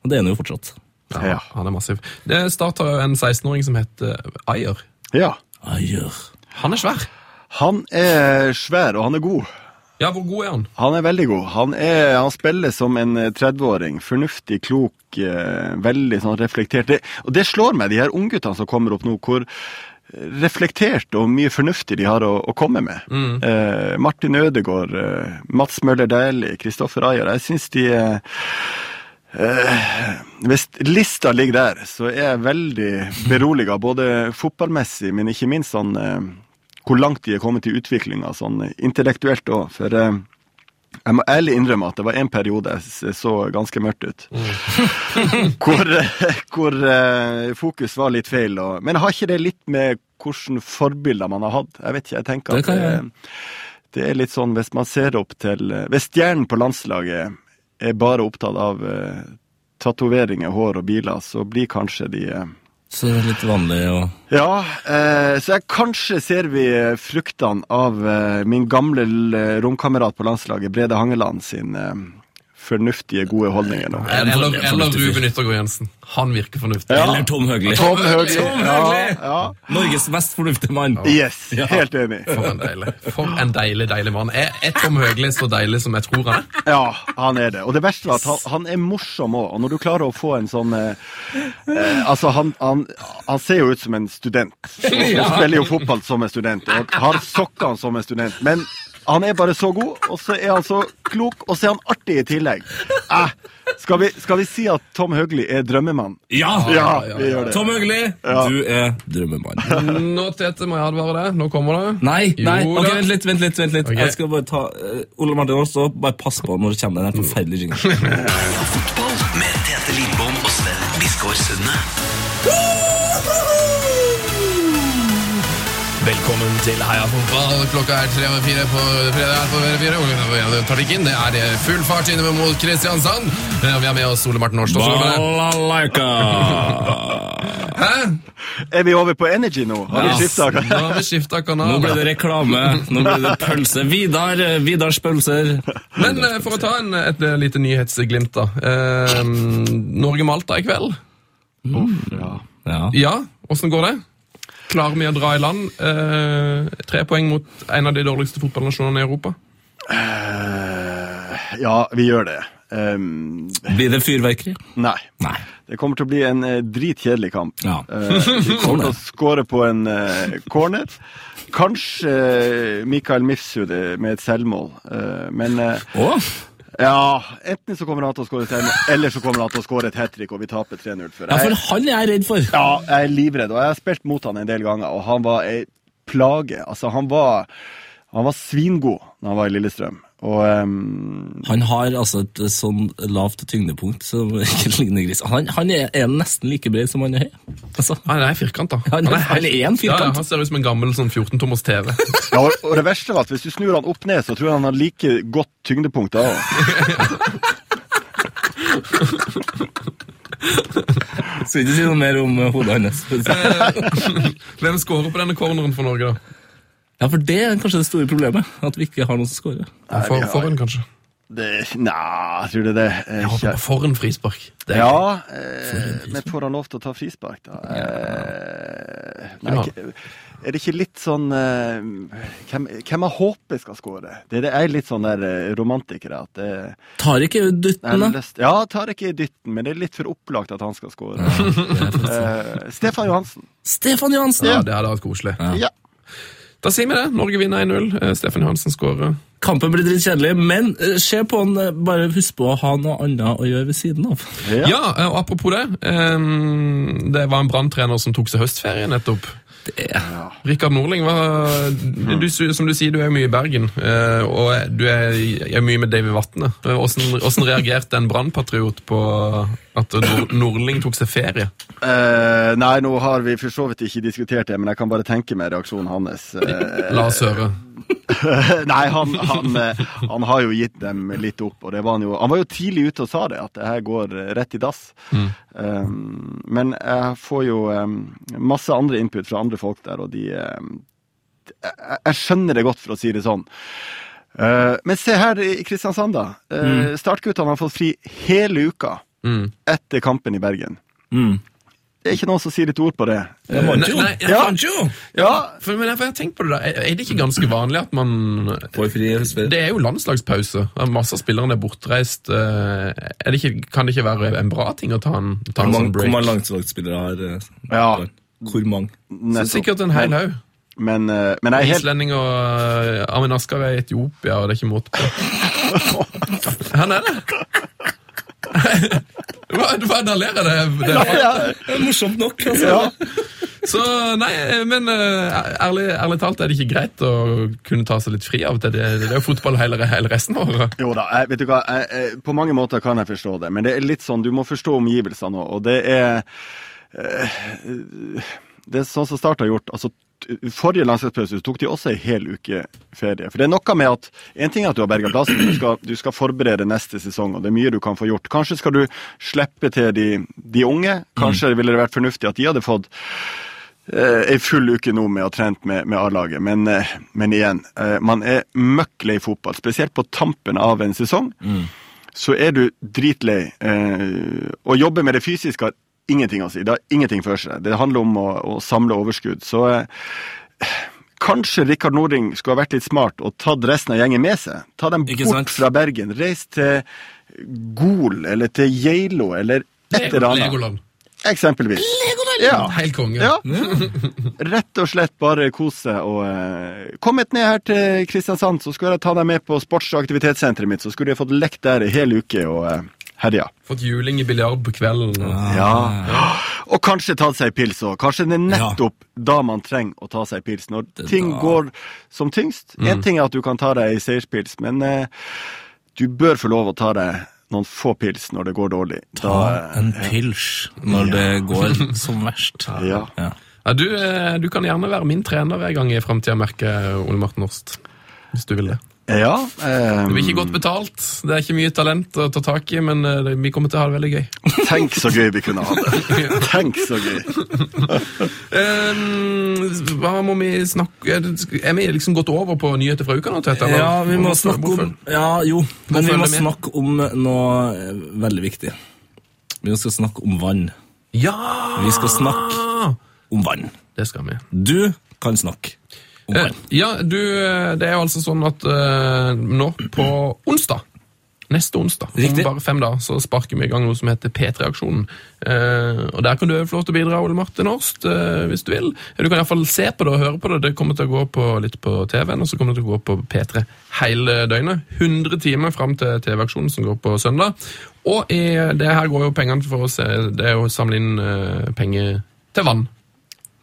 D: Og det er han jo fortsatt.
A: Ja. Han er massiv. Det starta en 16-åring som heter Ayer.
E: Ja.
D: Ayer.
A: Han er svær.
E: Han er svær, og han er god.
A: Ja, hvor god er han?
E: Han er veldig god. Han, er, han spiller som en eh, 30-åring. Fornuftig, klok, eh, veldig sånn reflektert. Det, og det slår meg, de her ungguttene som kommer opp nå, hvor reflektert og mye fornuftig de har å, å komme med. Eh, Martin Ødegaard, eh, Mats Møller Dæhlie, Kristoffer Ayer. Jeg syns de eh, eh, Hvis lista ligger der, så er jeg veldig beroliga, både fotballmessig, men ikke minst sånn eh, hvor langt de er kommet i utviklinga, sånn intellektuelt òg. For eh, jeg må ærlig innrømme at det var en periode jeg så ganske mørkt ut. hvor eh, hvor eh, fokus var litt feil. Og, men har ikke det litt med hvilke forbilder man har hatt? Jeg vet ikke, jeg tenker at det, det er litt sånn hvis man ser opp til eh, Hvis stjernen på landslaget er bare opptatt av eh, tatoveringer, hår og biler, så blir kanskje de eh,
D: Så det er litt vanlig å
E: ja, eh, så jeg, kanskje ser vi eh, fruktene av eh, min gamle romkamerat på landslaget, Brede Hangeland, sin eh, fornuftige, gode holdninger nå.
A: Eller, eller. Ruben Yttergård Jensen. Han virker fornuftig.
E: Ja.
D: Eller Tom Høgli.
E: Tom Høgli.
D: Tom
E: Ja,
D: Høgli!
E: ja.
D: Norges mest fornuftige mann.
E: Yes,
D: Ja.
E: helt enig.
A: For en deilig For en deilig, deilig mann. Er, er Tom Høgli så deilig som jeg tror han er?
E: Ja, han er det. Og det verste var at han, han er morsom òg. Og når du klarer å få en sånn eh, eh, Altså, han, han, han ser jo ut som en student. Og, og spiller jo fotball som en student. Og har sokkene som en student. Men han er bare så god, og så er han så klok, og så er han artig i tillegg. Eh, skal, vi, skal vi si at Tom Høgli er drømmemann?
D: Ja!
E: Ja, vi gjør det.
D: Tom Høgli,
E: Ja.
D: du er drømmemann.
A: Nå, Tete, må jeg advare deg. Nå kommer det.
D: Nei, nei,
A: Jo
D: ok,
A: da.
D: vent litt, vent litt. vent litt.
A: Ok.
D: Jeg skal bare ta eh, Ole Martin også, bare pass på når det kommer den forferdelige
C: jingelen. Fotball med Tete Lidbom og Sven Biskår Sunde.
A: Velkommen til Heia fotball. Klokka er tre over fire på fredag. her på fire. Trafikken, det er full fart innover mot Kristiansand. Eh, Vi har med oss Ole Martin Årstad.
D: Balalaika!
A: Hæ?
E: Er vi over på Energy nå? Har vi skifta?
A: Nå har
D: Nå ble det reklame, nå ble det pølse. Vidar, eh, Vidars pølser.
A: Men eh, for å ta en, et eh, lite nyhetsglimt, da. Eh, Norge-Malta i kveld.
E: Ja.
D: Ja.
A: Ja, går det? Klarer vi å dra i land eh, tre poeng mot en av de dårligste fotballnasjonene i Europa?
E: Eh, ja, vi gjør det. Um,
D: Blir det fyrverkeri?
E: nei.
D: Nei.
E: Det kommer til å bli en eh, dritkjedelig kamp.
D: Ja.
E: Eh, vi kommer til å skåre på en eh, corner. Kanskje eh, Mikael Mifsud med et selvmål, Eh, men eh,
D: Å?
E: Ja Enten så kommer han til å skåre et eller så kommer han til å skåre et hat trick, og vi taper 3-0. For
D: Ja, for han er jeg redd for.
E: ja, jeg er livredd, og jeg har spilt mot han en del ganger, og han var ei plage. Altså, han var, han var svingod når han var i Lillestrøm. Og um,
D: Han har altså et sånn lavt tyngdepunkt som ikke ligner gris. Han, han er, er nesten like bred som han er høy. Altså,
A: Han er firkanta.
D: Han er- han er en firkant.
A: Ja, han ser ut som en gammel sånn 14-tommers TV.
E: ja, og, og det verste var at hvis du snur han opp ned, så tror jeg han har like godt tyngdepunkt da
D: skal ikke si noe mer om eh, hodet hans.
A: Hvem skårer på denne corneren for Norge, da?
D: Ja, for det er kanskje det store problemet. At vi ikke har noen som scorer.
A: For,
E: vi har-
A: Foran, kanskje?
E: Det- Nei, jeg tror det er det. Eh,
A: Jeg håper på foran frispark. Det er
E: Ja, eh, men får han lov til å ta frispark, da? Eh, nei, ikke- er det ikke litt sånn eh, hvem, hvem jeg håper skal skåre? Det er litt sånn der eh, romantikere at det
D: Tar ikke dytten, da?
E: Ja, tar ikke dytten, men det er litt for opplagt at han skal skåre. Eh, Stefan Johansen.
D: Stefan Johansen!
A: Ja, det hadde vært koselig.
E: Ja.
A: Da sier vi det. Norge vinner 1-0. Eh, Stefan Johansen skårer.
D: Kampen blir litt kjedelig, men eh, se på han, eh, bare husk på å ha noe annet å gjøre ved siden av.
E: Ja.
A: Ja, og apropos det. Um, Det var en branntrener som tok seg høstferie nettopp.
D: Det,
A: Rikard Norling, du, som du sier, du er mye i Bergen, eh, og du er, er mye med Davy Vatne. Eh, Hvordan, hvordan reagerte en brannpatriot på at Nor Norling tok seg ferie?
E: Eh, nei, nå har vi for så vidt ikke diskutert det, men jeg kan bare tenke meg reaksjonen hans. Eh,
A: La oss høre.
E: Nei, han, han, eh, han har jo gitt dem litt opp. og det var Han jo Han var jo tidlig ute og sa det, at det her går rett i dass. Um, men jeg får jo um, masse andre input fra andre folk der, og de um, jeg, jeg skjønner det godt, for å si det sånn. Uh, men se her i Kristiansand, da. Uh, Startguttene har fått fri hele uka
A: Mm.
E: etter kampen i Bergen.
D: mm.
E: Det er ikke noen som sier et ord på det.
D: Jeg vant jo!
A: Nei, nei, jeg
E: Ja.
A: fant jo!
E: Ja,
A: For, men jeg for jeg tenker på det da. Er det ikke ganske vanlig at man
D: Får fri høstferie.
A: Det er jo landslagspause. Masse av spillerne er bortreist. eh, Er det ikke, kan det ikke være en bra ting å ta en, ta en
D: mange,
A: break?
D: hvor mange landslagsspillere har eh,
E: Ja.
D: Hvor mange?
A: Så sikkert en hel haug.
E: Men, eh, men jeg er helt
A: Islending og Armin Asker er i Etiopia, og det er ikke måte på. Han er det! Hva, bare da det? det er
E: ja,
D: er morsomt nok, altså.
E: ja.
A: Så nei, men eh, ærlig, ærlig talt er det ikke greit å kunne ta seg litt fri av og til. Det, det er jo fotball hele, hele resten av året.
E: Jo da, jeg, vet du hva, jeg, på mange måter kan jeg forstå det, men det er litt sånn, du må forstå omgivelsene òg, og det er eh, Det er sånn som Start har gjort. altså Forrige landslagspause tok de også en hel uke ferie. For det er noe med at En ting er at du har berga plassen, du skal, du skal forberede neste sesong, og det er mye du kan få gjort. Kanskje skal du slippe til de, de unge. Kanskje ville det vært fornuftig at de hadde fått eh, ei full uke nå med å ha trent med, med A-laget, men, eh, men igjen. Eh, man er møkk lei fotball, spesielt på tampen av en sesong. Så er du dritlei. Eh, å jobbe med det fysiske har ingenting å si. Det har ingenting for seg. Det handler om å, å samle overskudd. Så eh, kanskje Rikard Nording skulle ha vært litt smart og tatt resten av gjengen med seg. Ta dem
D: Ikke
E: bort
D: sant?
E: fra Bergen. Reis til Gol eller til Geilo eller et eller annet.
A: Legoland.
E: Eksempelvis. Ja.
A: Helt konge.
E: Ja. Rett og slett bare kose seg og eh, Kom et ned her til Kristiansand, så skulle jeg ta deg med på sports- og aktivitetssenteret mitt. Så skulle jeg fått lekt der en hel uke og uh, herja.
A: Fått juling i biljard på kvelden. og-
E: Ja. Og kanskje tatt seg en pils òg. Kanskje det er nettopp da man trenger å ta seg en pils. Når
D: Det
E: ting
D: da.
E: går som tyngst. Én ting er at du kan ta deg ei seierspils, men eh, du bør få lov å ta deg noen få pils når det går dårlig.
D: Ta en pils når det går som verst.
E: Ja.
D: Ja.
A: Ja, du, eh, du kan gjerne være min trener en gang i framtida, merker Ole Martin Horst. Hvis du vil det.
E: Ja. Um,
A: Det blir ikke godt betalt, det er ikke mye talent å ta tak i, men eh, vi kommer til å ha det veldig gøy.
E: tenk så gøy vi kunne ha det. Tenk så gøy.
A: um, hva må vi snakke Er vi liksom gått over på nyheter fra uka nå, Tete?
D: Ja, vi må snakke om? Ja, jo, men vi må snakke om noe eh, veldig viktig. Vi skal snakke om vann.
A: Ja!
D: Vi skal snakke om vann.
A: Det skal vi.
D: Du kan snakke
A: Eh. Ja, du, eh, det er jo altså sånn at eh, nå på onsdag Neste onsdag,
D: Riktig.
A: om bare fem dager, så sparker vi i gang noe som heter P3-aksjonen. Eh, og Der kan du få lov til å bidra, Ole Martin Horst, eh, hvis du vil. Du kan iallfall se på det og høre på det. Det kommer til å gå på litt på TV-en, og så kommer det til å gå på P3 hele døgnet. 100 timer fram til TV-aksjonen som går på søndag. Og i det her går jo pengene for se, det er jo å samle inn penger til vann.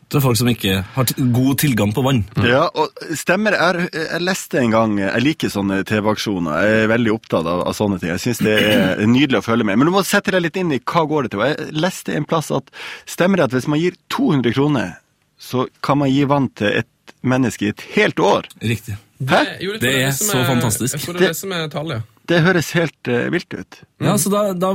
D: Til folk som ikke har t- god tilgang på vann.
E: Ja, og stemmer. Jeg, jeg leste en gang Jeg liker sånne TV-aksjoner. Jeg er veldig opptatt av, av sånne ting. Jeg syns det er nydelig å følge med. Men du må sette deg litt inn i hva går det til. Jeg leste en plass at stemmer det at hvis man gir 200 kroner, så kan man gi vann til et menneske i et helt år?
D: Riktig.
E: Hæ?
A: jo, tror
D: Det er så fantastisk.
A: Jeg tror det er
E: Det-
A: det som er tallet.
E: Det høres helt uh, vilt ut.
D: Ja, så da, da,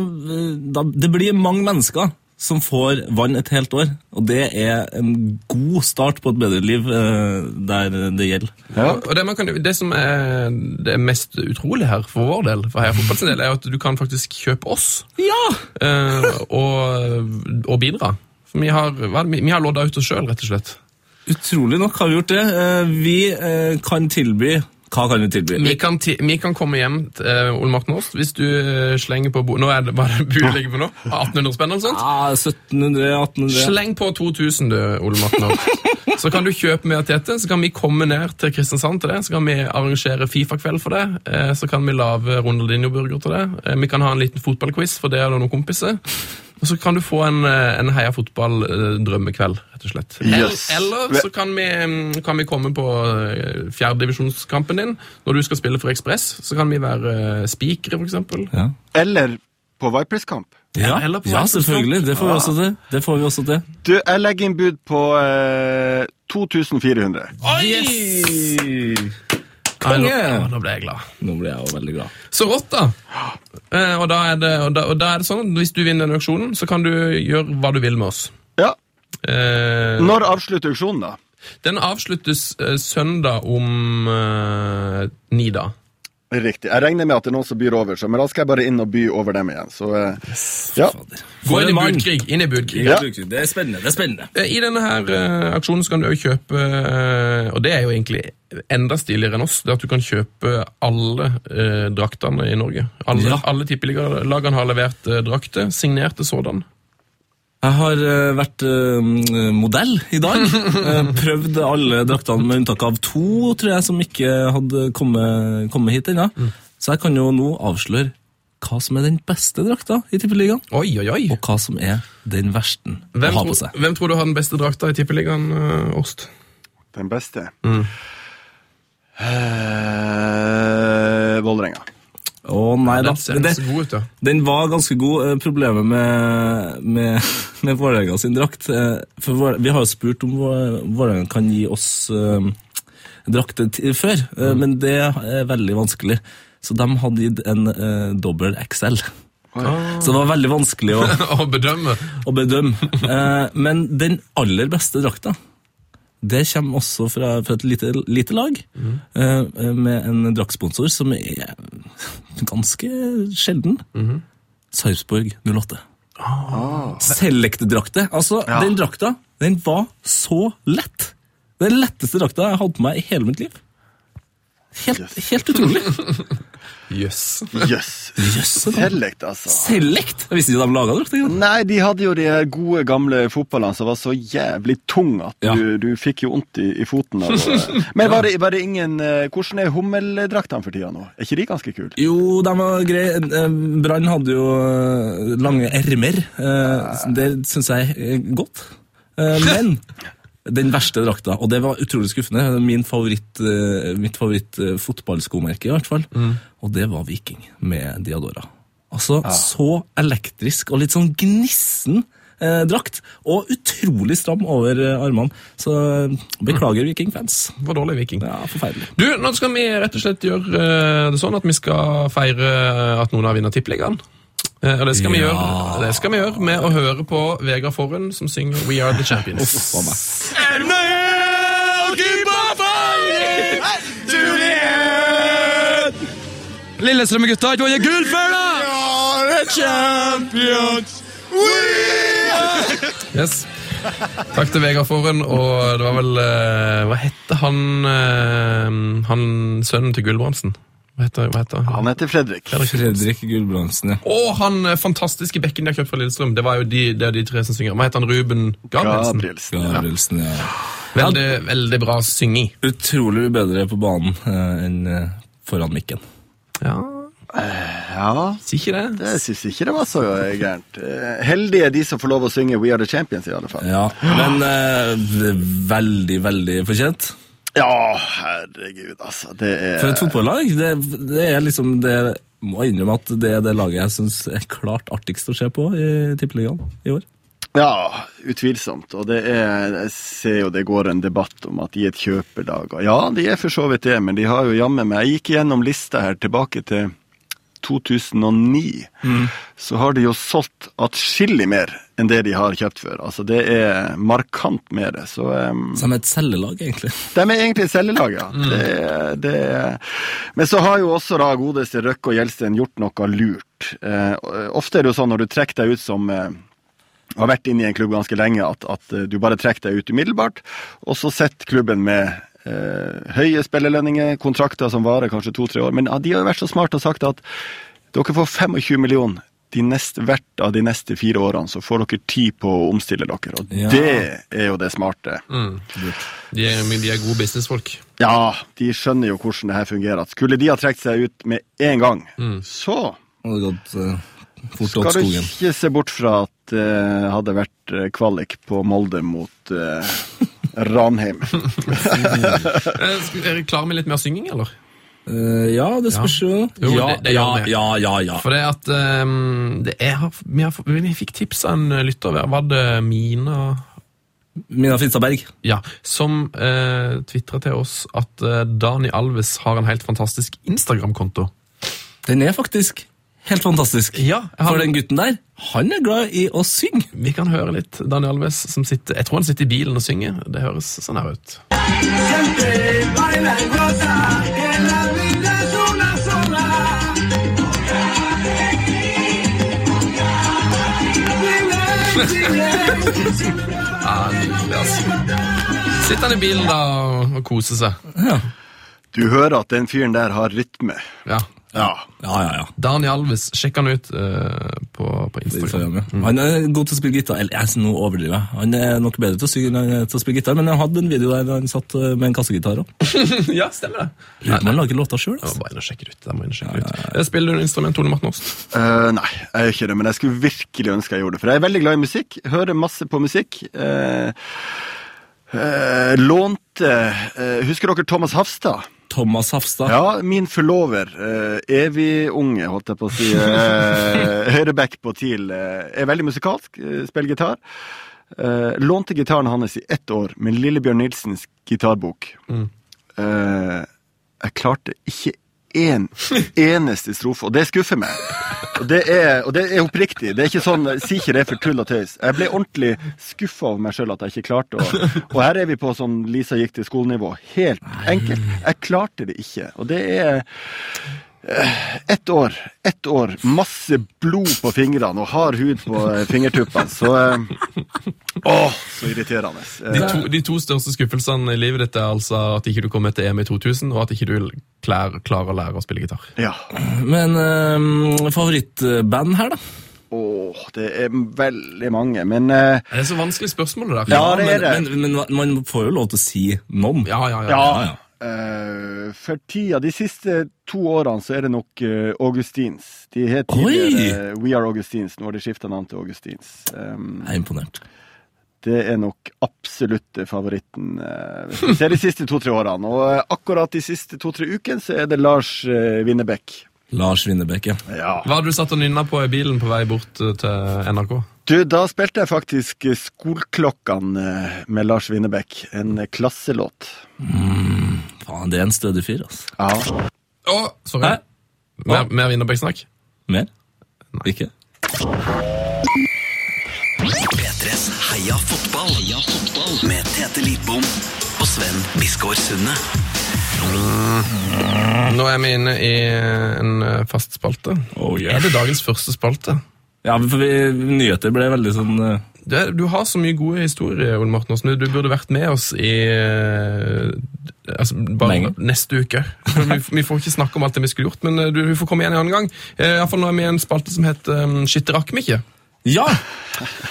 D: da Det blir mange mennesker som får vann et helt år, og det er en god start på et bedre liv eh, der det gjelder.
E: Ja.
A: Og det, man kan, det som er det mest utrolige her for vår del, for her del, er at du kan faktisk kjøpe oss
D: Ja!
A: eh, og, og bidra. For vi har, vi har lodda ut oss sjøl, rett og slett.
D: Utrolig nok har vi gjort det. Eh, Vi eh, kan tilby Hva kan du tilby?
A: Vi kan, ti, vi kan komme hjem til uh, Ole Martin Aast hvis du eh, slenger på bo... Nå er det bare budet ligger på nå? 1800 spenn eller sånt?
D: Ja, 1700, 1800
A: Sleng på 2000, du, Ole Martin Horst. Så kan du kjøpe med Tete, så kan vi komme ned til Kristiansand til det. Så kan vi arrangere Fifa-kveld for det. eh, Så kan vi lage Ronaldinho-burger til det. Eh, Vi kan ha en liten fotballquiz for det og noen kompiser. Og så kan du få en, eh, en Heia fotball-drømmekveld, rett og slett.
E: Yes.
A: Eller så kan vi, mm, kan vi komme på fjerdedivisjonskampen din. Når du skal spille for Ekspress, så kan vi være spikere, for eksempel.
D: Ja.
E: Eller på Vipers-kamp.
D: Ja,
A: eller på
D: ja, selvfølgelig. Det får vi også til. Det får vi også til.
E: Du, jeg legger inn bud på eh, 2400.
A: Yes!
D: Konge!
A: nå ble jeg glad.
D: Nå ble jeg jo veldig glad.
A: Så rått, da! Eh, og, da er det, og, da, og da er det sånn at hvis du vinner den auksjonen, så kan du gjøre hva du vil med oss.
E: Ja.
A: Eh,
E: Når avslutter auksjonen, da?
A: den avsluttes eh, søndag om eh, ni dager.
E: Riktig. Jeg regner med at det er noen som byr over, så, men da skal jeg bare inn og by over dem igjen. Så eh, ja.
A: Gå inn i budkrig. Inn i budkrig.
E: Ja.
D: Det er spennende. det er spennende.
A: Eh, I denne her uh, aksjonen så kan du jo kjøpe, uh, og det er jo egentlig enda stiligere enn oss, det at du kan kjøpe alle uh, draktene i Norge. Alle,
D: Ja.
A: alle tippeligalagene har levert drakter, signerte sådan.
D: Jeg har eh, vært eh, modell i dag. Eh, prøvd alle draktene med unntak av to, tror jeg, som ikke hadde kommet, kommet hit ennå. Så jeg kan jo nå avsløre hva som er den beste drakta i Tippeligaen,
A: Oi, oi, oi!
D: og hva som er den versten
A: Hvem,
D: å ha på seg.
A: hvem tror du har den beste drakta i tippeligaen, Åst?
E: Den beste.
A: Mm.
E: Eh, Vålerenga.
D: Å nei da.
A: Den ser
D: Det,
A: god ut, ja.
D: den var ganske god. Eh, Problemet med, med, med Vålerenga sin drakt eh, For Vi har jo spurt om Vå- Vålerenga kan gi oss uh, drakter ti- før, eh, men det er veldig vanskelig. Så de hadde gitt en uh, dobbel XL. Så det var veldig vanskelig å,
A: Å bedømme.
D: å bedømme. Uh, men den aller beste drakta, det kommer også fra, fra et lite, lite lag, eh, med en draktsponsor som er ganske sjelden. Sarpsborg 08. Select-drakte. Altså,
E: Ja.
D: den drakta, den var så lett. Den letteste drakta jeg hadde på meg i hele mitt liv. Helt, helt utrolig.
A: Jøss.
E: Jøss. Select, altså.
D: Select! Jeg visste ikke de laga drakt.
E: Nei, de hadde jo de gode, gamle fotballene som var så jævlig tunge at
D: Ja.
E: du, du fikk jo vondt i, i foten av Men var det, var det ingen eh, Hvordan er hummeldraktene for tida nå? Er ikke de ganske kule?
D: Jo, de var greie. Eh, Brann hadde jo eh, lange ermer. Det syns jeg er godt. Men den verste drakta, og det var utrolig skuffende, min favoritt, eh, mitt favoritt eh, i hvert fall, og det var Viking med Diadora. Altså, så elektrisk og litt sånn gnissen eh, drakt, og utrolig stram over eh, armene. Så beklager, beklager Vikingfans.
A: Var dårlig Viking.
D: Ja, forferdelig.
A: Du, nå skal vi rett og slett gjøre eh, det sånn at vi skal feire at noen har vunnet Tippeligaen. Eh, og det skal, vi gjøre, det skal vi gjøre med å høre på Vegard Forhund som synger We Are The Champions.
D: Uff a meg.
B: Lillestrøm-gutta har ikke vunnet gull før, da!
A: Yes. Takk til Vegard Forhund, og det var vel eh, Hva hette han eh, Han sønnen til Gulbrandsen? Hva heter, hva heter han?
E: Han heter Fredrik.
D: Fredrik Gulbrandsen, ja.
A: Og han eh, fantastiske bekken de har kjøpt fra Lillestrøm. Det var jo de, det er de tre som synger. Hva heter han? Ruben Gabrielsen?
E: Gabrielsen.
D: Gabrielsen, ja.
A: Veldig, veldig bra synging.
D: Utrolig bedre på banen eh, enn eh, foran mikken.
A: Ja,
E: Ja,
A: si ikke det.
E: det syns ikke det var så gærent. Eh, Heldige de som får lov å synge We Are The Champions, i alle fall.
D: Ja, men eh, veldig, veldig fortjent.
E: Ja, herregud, altså. Det
D: For et
E: er
D: fotballag, det, det er liksom det Må jeg innrømme at det er det laget jeg syns er klart artigst å se på i Tippeligaen i år.
E: Ja, utvilsomt. Og det er Jeg ser jo det går en debatt om at de er et kjøperlag. Og ja, de er for så vidt det, men de har jo jammen meg Jeg gikk gjennom lista her tilbake til 2009. Så har de jo solgt atskillig mer enn det de har kjøpt før. Altså det er markant mer. Så um,
D: Så de er et cellelag, egentlig.
E: De er egentlig et cellelag, ja. Det, det, men så har jo også da godeste Røkke og Gjelsten gjort noe lurt. Eh, ofte er det jo sånn når du trekker deg ut som eh, har vært inne i en klubb ganske lenge, at, at eh, du bare trekker deg ut umiddelbart, og så sitter klubben med høye spillerlønninger, kontrakter som varer kanskje to-tre år. Men ja, de har jo vært så smarte og sagt at dere får 25 millioner de neste, hvert av de neste fire årene, så får dere tid på å omstille dere. Og
D: Ja.
E: det er jo det smarte.
A: De er, de er gode businessfolk.
E: Ja, de skjønner jo hvordan det her fungerer. Skulle de ha trukket seg ut med en gang, så
D: Og gått uh,
E: skal du ikke se bort fra at det hadde vært eh, kvalik på Molde mot eh, Ranheim.
A: Eh, skal- Er dere klare med litt mer synging, eller?
D: Uh, ja, det spørs jo.
A: Jo,
D: Ja,
A: det- det
D: ja, ja, ja, ja.
A: For det at um, det er, vi, har, vi fikk tips av en lytter, var det Mina
D: Mina Finstadberg.
A: Ja, som uh, tvitra til oss at uh, Dani Alves har en helt fantastisk Instagram-konto.
D: Den er faktisk helt fantastisk.
A: Ja, han...
D: For den gutten der, han er glad i å synge.
A: Vi kan høre litt Daniel Alves som sitter Jeg tror han sitter i bilen og synger. Det høres sånn her ut. Ja, nydelig, altså. Sitter han i bilen da og koser seg.
E: Du hører at den fyren der har rytme.
A: Ja.
E: Ja.
D: Ja, ja, ja.
A: Daniel Alves, sjekk han ut uh, på, på Instagram.
D: Instagram, ja. Han er god til å spille gitar. Eller jeg, nå overdriver jeg. Han er nok bedre til å er til å spille gitar, men jeg hadde en video der han satt eh, med en kassegitar òg.
A: ja, stemmer det.
D: Lurer på om han lager låter sjøl.
A: Jeg bare inn og sjekke ut. Jeg må inn og sjekke ut. Eh, Spiller du instrument, Tone Matten Aast?
E: Uh, nei, jeg gjør ikke det, men jeg skulle virkelig ønske jeg gjorde det. For jeg er veldig glad i musikk. Hører masse på musikk. Uh, eh, lånte eh, Husker dere Thomas Hafstad?
D: Thomas Hafstad.
E: Ja, min forlover, uh, evig unge, holdt jeg på å si, uh, høyreback på TIL, eh, er veldig musikalsk, spiller gitar. Eh, lånte gitaren hans i ett år med Lillebjørn Nilsens gitarbok. Eh, jeg klarte ikke én eneste strofe, og det skuffer meg. Og det er, og det er oppriktig. Det er ikke sånn, Si ikke det for tull og tøys. Jeg ble ordentlig skuffa over meg sjøl at jeg ikke klarte å Og her er vi på sånn Lisa gikk til skolenivå. Helt enkelt. Jeg klarte det ikke. Og det er ett år. Ett år. Masse blod på fingrene og hard hud på eh, fingertuppene. Så eh, Åh, så irriterende.
A: De
E: Eh,
A: to, de to største skuffelsene i livet ditt er altså at ikke du kommer til EM i 2000, og at ikke du klær, klarer å lære å spille gitar.
E: ja.
D: Men øh, favorittband her, da?
E: Åh, det er veldig mange, men uh,
A: Det er så vanskelig spørsmål, det der.
E: Ja, det er det.
D: Men, men, men man får jo lov til å si noen.
A: ja, ja. ja.
E: Ja.
D: ja.
E: eh, for tida, de siste to årene, så er det nok eh, Augustins. De het tidligere We Are Augustins. Nå har de skifta navn til Augustins. Um,
D: Jeg er imponert.
E: det er nok absolutt favoritten eh, hvis vi ser de siste to-tre årene. Og eh, akkurat de siste to-tre ukene så er det Lars Winnebekk.
D: Lars Winnebekk, ja.
E: Ja.
A: Hva hadde du satt og nynna på i bilen på vei bort eh, til NRK?
E: Du, da spilte jeg faktisk Skolklokkene eh, med Lars Winnebekk. En klasselåt. klasselåt.
D: Faen, det er en stødig fyr, altså.
E: Ja.
A: Å, sorry.
D: Hæ?
A: Mer, mer Winnerbäck-snakk?
D: Mer? Nei. Ikke?
C: P3s Heia fotball. Heia fotball. Med Tete Lidbom og Sven Biskår Sunde.
A: Nå er vi inne i en eh, fast spalte.
D: Oh, yeah.
A: Er det dagens første spalte?
D: Ja, for vi, nyheter ble veldig sånn eh,
A: Du, er- du har så mye gode historier, Ole Morten Aasen. Du burde vært med oss i eh, altså, bare
D: Lenge.
A: neste uke. Vi, vi får ikke snakke om alt det vi skulle gjort, men eh, du, du får komme igjen en annen gang. Iallfall i hvert fall nå er vi i en spalte som heter um, Skytter rakk vi ikke.
D: Ja!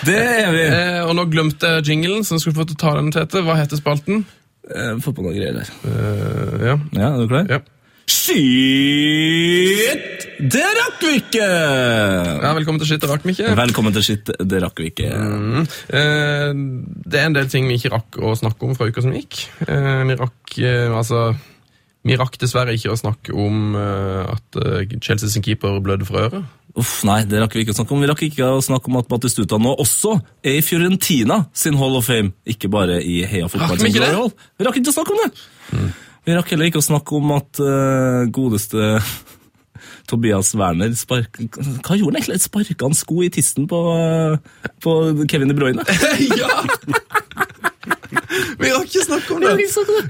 D: Det er vi!
A: Eh, og nå glemte jeg jinglen, så jeg skulle få til å ta den, Tete. Hva heter spalten?
D: Eh, Fotball noe greier der.
A: Eh, ja.
D: Ja, er du klar?
A: ja.
D: Shit! Det rakk vi ikke!
A: ja, velkommen til Skytter rakk vi ikke.
D: Velkommen til Skyt, det rakk vi ikke.
A: Mm. Eh, det er en del ting vi ikke rakk å snakke om fra uka som gikk. Eh, vi rakk eh, altså Vi rakk dessverre ikke å snakke om eh, at eh, Chelsea sin keeper blødde fra øret.
D: Uff, nei, det rakk vi ikke å snakke om. Vi rakk ikke å snakke om at Batistuta nå også er i Fiorentina sin Hall of Fame, ikke bare i Heia Fotball.
A: Rakk vi ikke det?
D: Vi rakk ikke å snakke om det! Vi rakk heller ikke å snakke om at uh, godeste Tobias Werner spark... Hva gjorde han egentlig? Sparka han sko i tissen på, uh, på Kevin De Bruyne?
A: ja! vi rakk ikke snakke om det.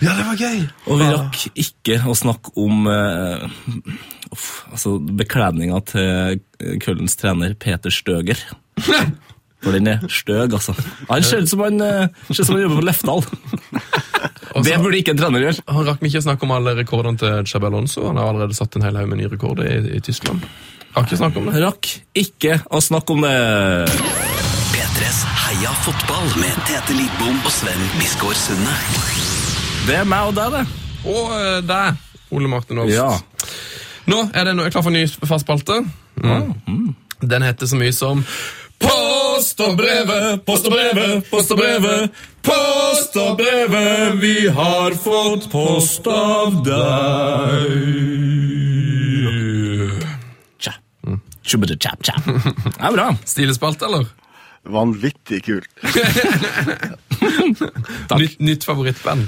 A: Ja, det var gøy.
D: Og vi rakk ikke å snakke om uh, altså bekledninga til Køllens trener Peter Støger. For den er støg, altså. Han ser ut som han jobber på Lefdal.
A: Og
D: Det burde ikke en trener gjøre.
A: Han rakk ikke å snakke om alle rekordene til Chabi Alonso. Han har allerede satt en hel haug med nye rekorder i, i Tyskland. Rakk ikke å snakke om det.
D: Rakk ikke å snakke om det.
C: P3s Heia fotball med Tete Lidbom og Sven Biskår Sunde.
D: Det er meg og deg, det.
A: Og eh, deg, Ole Martin Aast.
D: Ja.
A: Nå er det noe, jeg er klar for en ny fast spalte. Mm. Den heter så mye som Post og brevet, post og brevet, post og brevet. Post og brevet, vi har fått post av deg.
D: Tja. Tjap tjap. Det er bra.
A: Stilespalte, eller?
E: Vanvittig kult.
A: Nytt, nytt favorittband.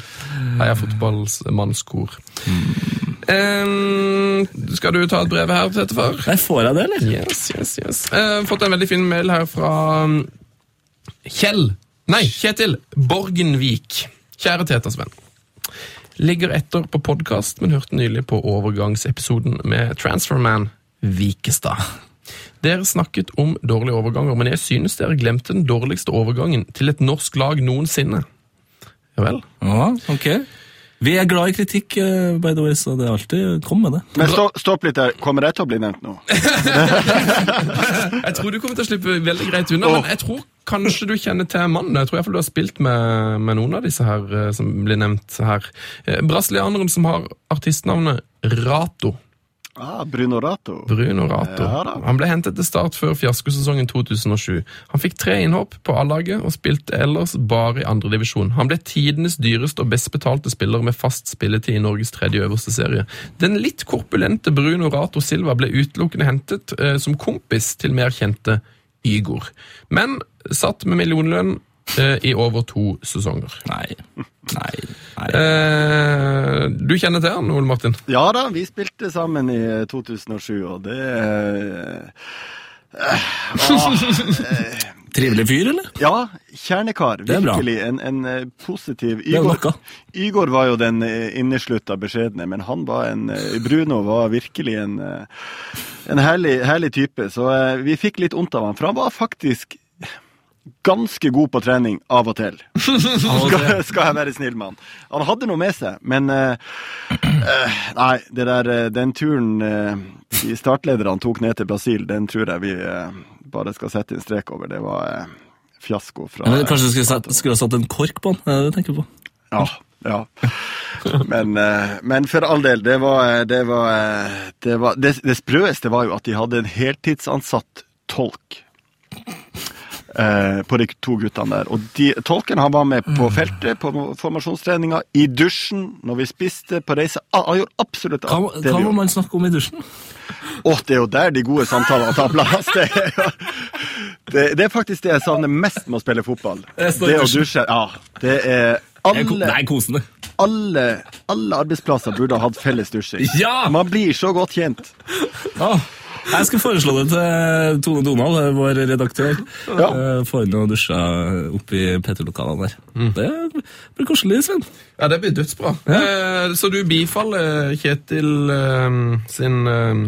A: Heia fotballs mannskor. Eh, skal du ta et brev her, til Far?
D: Nei, får jeg det, eller?
A: Yes, yes, yes. Uh, fått en veldig fin mail her fra um, Kjell. Nei, Kjetil Borgenvik. Kjære Teta-Sven. Ligger etter på podkast, men hørte nylig på overgangsepisoden med Transferman Vikestad. Dere snakket om dårlige overganger, men jeg synes dere glemte den dårligste overgangen til et norsk lag noensinne. Ja vel?
D: Ja, ok. Vi er glad i kritikk, eh, by the way, så det er alltid Kom med det.
E: Men stå, stopp litt der. Kommer jeg til å bli nevnt nå?
A: Jeg tror du kommer til å slippe veldig greit unna, men jeg tror kanskje du kjenner til mannen. Jeg tror i hvert fall du har spilt med, med noen av disse her eh, som blir nevnt her. Eh, Brasilianeren som har artistnavnet Rato.
E: Ah, Bruno Rato.
A: Bruno Rato.
E: Ja.
A: Han ble hentet til start før fiaskosesongen 2007. Han fikk tre innhopp på A-laget og spilte ellers bare i andredivisjon. Han ble tidenes dyreste og best betalte spiller med fast spilletid i Norges tredje øverste serie. Den litt korpulente Bruno Rato Silva ble utelukkende hentet eh, som kompis til mer kjente Ygor. Men satt med millionlønn eh, i over to sesonger.
D: Nei. Nei. Nei.
A: Eh, du kjenner til han, Ole Martin?
E: Ja da, vi spilte sammen i eh, 2007, og det eh, eh, ah,
D: Trivelig fyr, eller?
E: Ja, kjernekar.
D: Er.
E: Virkelig. En, en eh, positiv Igor. Igor var jo den eh, inneslutta beskjedne, men han var en eh, Bruno var virkelig en, eh, en herlig, herlig type. Så eh, vi fikk litt vondt av han, for han var faktisk ganske god på trening av og til. skal, skal jeg være snill med han. Han hadde noe med seg, men uh, uh, Nei, det der, uh, den turen de startlederne tok ned til Brasil, den tror jeg vi bare skal sette en strek over. Det var fiasko fra
D: Eller kanskje du skulle, satt, skulle ha satt en kork på den? Er det tenker du tenker på?
E: Ja. ja. Men, men for all del, det var Det, var, det, var, det, det sprøeste var jo at de hadde en heltidsansatt tolk. Eh, på de to guttene der. Og de, tolken han var med på feltet, på formasjonstreninga, i dusjen, når vi spiste, på reise. Ah, Han gjorde absolutt alt
D: Hva,
E: hva
D: må man snakke om i dusjen?
E: Åh, det er jo der de gode samtalene tar plass. Det, er- det, det er faktisk det jeg savner mest med å spille fotball. Det å dusje. Ja, det er alle,
D: det er kosende.
E: alle, alle arbeidsplasser burde ha hatt felles dusjing.
D: Ja!
E: Man blir så godt kjent.
D: Ah, jeg skal foreslå det til Tone Donald, vår redaktør.
E: Ja.
D: Eh, Få inn noen dusjer opp i P2-lokalene der. Det blir koselig, Sven.
A: Ja, det blir dødsbra. Eh, så du bifaller Kjetil eh, sin, eh,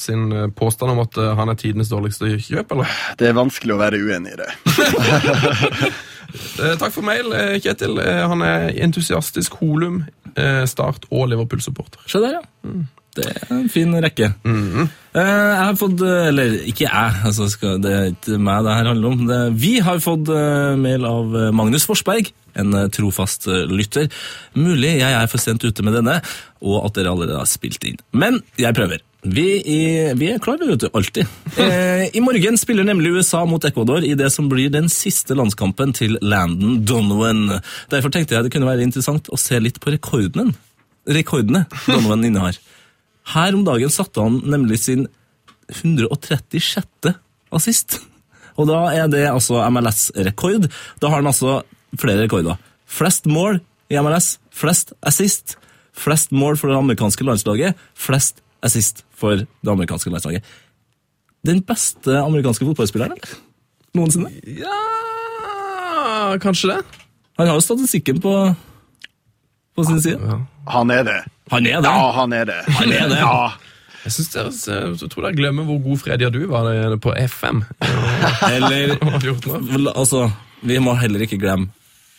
A: sin eh, påstand om at eh, han er tidenes dårligste kjøp, eller?
E: Det er vanskelig å være uenig i det.
A: Eh, takk for mail, eh, Kjetil. Eh, han er entusiastisk Holum, eh, Start og Liverpool-supporter.
D: Se der, ja. Det er en fin rekke. Eh, jeg har fått eh, Eller ikke jeg, altså skal, det er ikke meg det her handler om. Det, vi har fått eh, mail av Magnus Forsberg, en trofast lytter. Mulig jeg er for sent ute med denne, og at dere allerede har spilt inn. Men jeg prøver. Vi, i, vi er klare, vet du. Alltid. Eh, I morgen spiller nemlig USA mot Ecuador i det som blir den siste landskampen til Landon Donovan. Derfor tenkte jeg det kunne være interessant å se litt på rekordene, rekordene Donovan innehar. Her om dagen satte han nemlig sin 136. assist. Og da er det altså MLS-rekord. Da har han altså flere rekorder. Flest mål i MLS, flest assist, flest mål for det amerikanske landslaget, flest assist for det amerikanske landslaget. Den beste amerikanske fotballspilleren, eller? Noensinne.
A: Ja Kanskje det?
D: Han har jo statistikken på, på sin side.
E: Han er det.
D: Han er det.
E: Ja, han er det.
D: Han er det.
E: Ja.
A: Jeg, synes dere, jeg tror dere glemmer hvor god Fredia du var på FM.
D: Eller Altså, vi må heller ikke glemme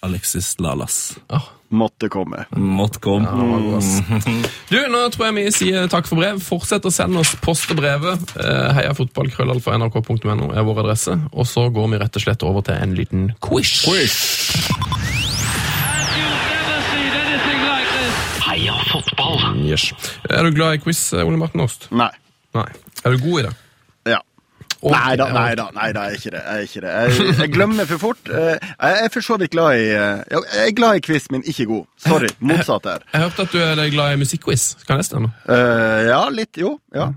D: Alexis Lalas.
A: Oh.
E: Måtte komme.
D: Måtte komme.
A: ass. Du, Nå tror jeg vi sier takk for brev. Fortsett å sende oss post og brevet. Eh, nrk.no er vår adresse. Og så går vi rett og slett over til en liten quiz.
B: You've
A: Yes. Er du glad i quiz, Ole Martin Aast?
E: Nei.
A: Nei. Er du god i det?
E: Ja.
A: Og-
E: Nei da, nei da, nei da, jeg er ikke det. Jeg, er ikke det. jeg, jeg glemmer for fort. Eh, Jeg er for så vidt glad i eh, Jeg er glad i quiz, men ikke god. Sorry. Motsatt her.
A: Jeg hørte at du er glad i musikkquiz. Kan det stemme?
E: Uh, ja, litt. Jo. Ja.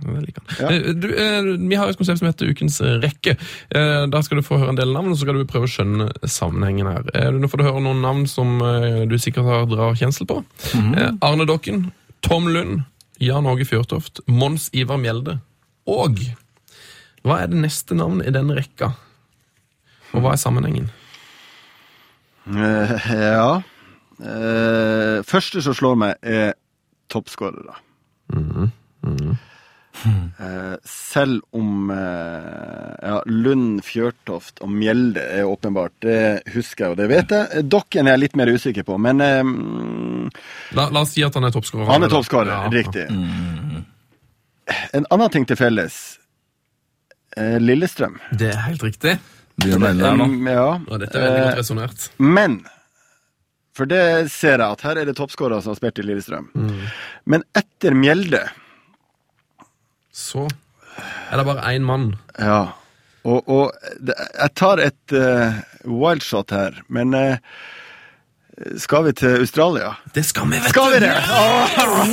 A: Ja. Eh, Du, eh, vi har et konsept som heter Ukens eh, rekke. Eh, Da skal du få høre en del navn, og så skal du prøve å skjønne sammenhengen her. Eh, Nå får du høre noen navn som eh, du sikkert har drar kjensel på. Eh, Arne Dokken, Tom Lund, Jan Åge Fjørtoft, Mons Ivar Mjelde. Og hva er det neste navnet i den rekka? Og hva er sammenhengen?
E: Uh, ja. uh, første som slår meg, er toppskårere. Eh, selv om eh, ja, Lund, Fjørtoft og Mjelde er åpenbart, det husker jeg og det vet jeg. Dokken er jeg litt mer usikker på, men eh, mm,
A: La, la oss si at han er toppskårer.
E: han er toppskårer.
A: Ja.
E: Riktig. En annen ting til felles. Eh, Lillestrøm.
A: Det er helt riktig.
D: Nå.
E: Mm, ja.
A: Dette er veldig
E: Eh,
A: godt resonert.
E: Men For det ser jeg at her er det toppskårere som har spilt i Lillestrøm. Men etter Mjelde
A: Så er det bare én mann.
E: Ja. Og, og jeg tar et uh, wildshot her, men uh, skal vi til Australia?
A: Det skal vi, vet
E: Skal vi
A: du!
E: det?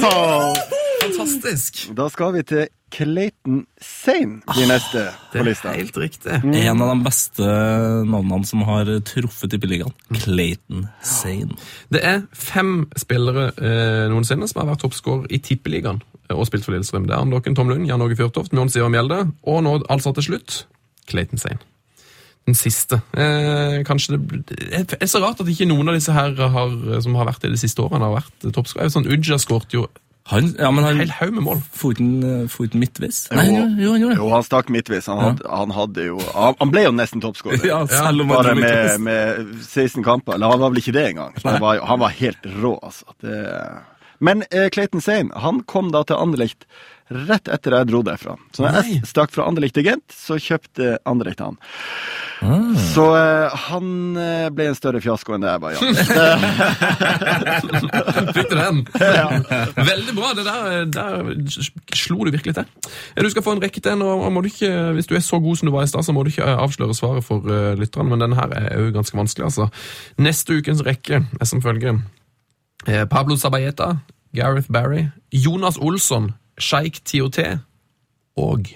E: oh.
A: Fantastisk!
E: Da skal vi til Clayton Sane, de neste
A: Det
E: på
A: er helt riktig.
D: En av de beste navnene som har truffet i Billigan. Clayton Sane.
A: Det er fem spillere eh, noensinne som har vært toppscorer i Tippeligaen eh, og spilt for Lillestrøm. Det er Arne Tom Lund, Jan Åge Fjørtoft, Mjons Ivar Mjelde og nå altså til slutt Clayton Sane. Den siste. Eh, kanskje det, det er så rart at ikke noen av disse her har, som har vært i de siste årene, har vært toppskårer. Sånn, Uja skåret jo
D: Han, ja, men
A: en
D: han
A: hel haug med mål.
D: Foten, foten midtvis? Nei, jo, jo, han gjorde det.
E: Jo, han stakk midtvis. Han hadde, han hadde jo Han han ble jo nesten toppskårer.
D: Ja, selv om han
E: Bare
D: var
E: med, med 16 kamper. Eller han var vel ikke det engang. Han var, han var helt rå, altså. Det... Men eh, Clayton Sane han kom da til Anderlecht rett etter jeg dro derfra. Så når jeg stakk fra Anderlecht til Gent, så kjøpte Anderlecht han. Så eh, han eh, ble en større fiasko enn det jeg var.
A: Fikk du den? Veldig bra. det Der, der slo du virkelig til. Du skal få en rekke til. og må du ikke, hvis du er så god som du var i stad, så må du ikke avsløre svaret for uh, lytterne, men denne her er jo ganske vanskelig. altså. Neste ukens rekke er som følger eh, Pablo Sabayeta, Gareth Barry, Jonas Olsson, Sheikh TOT og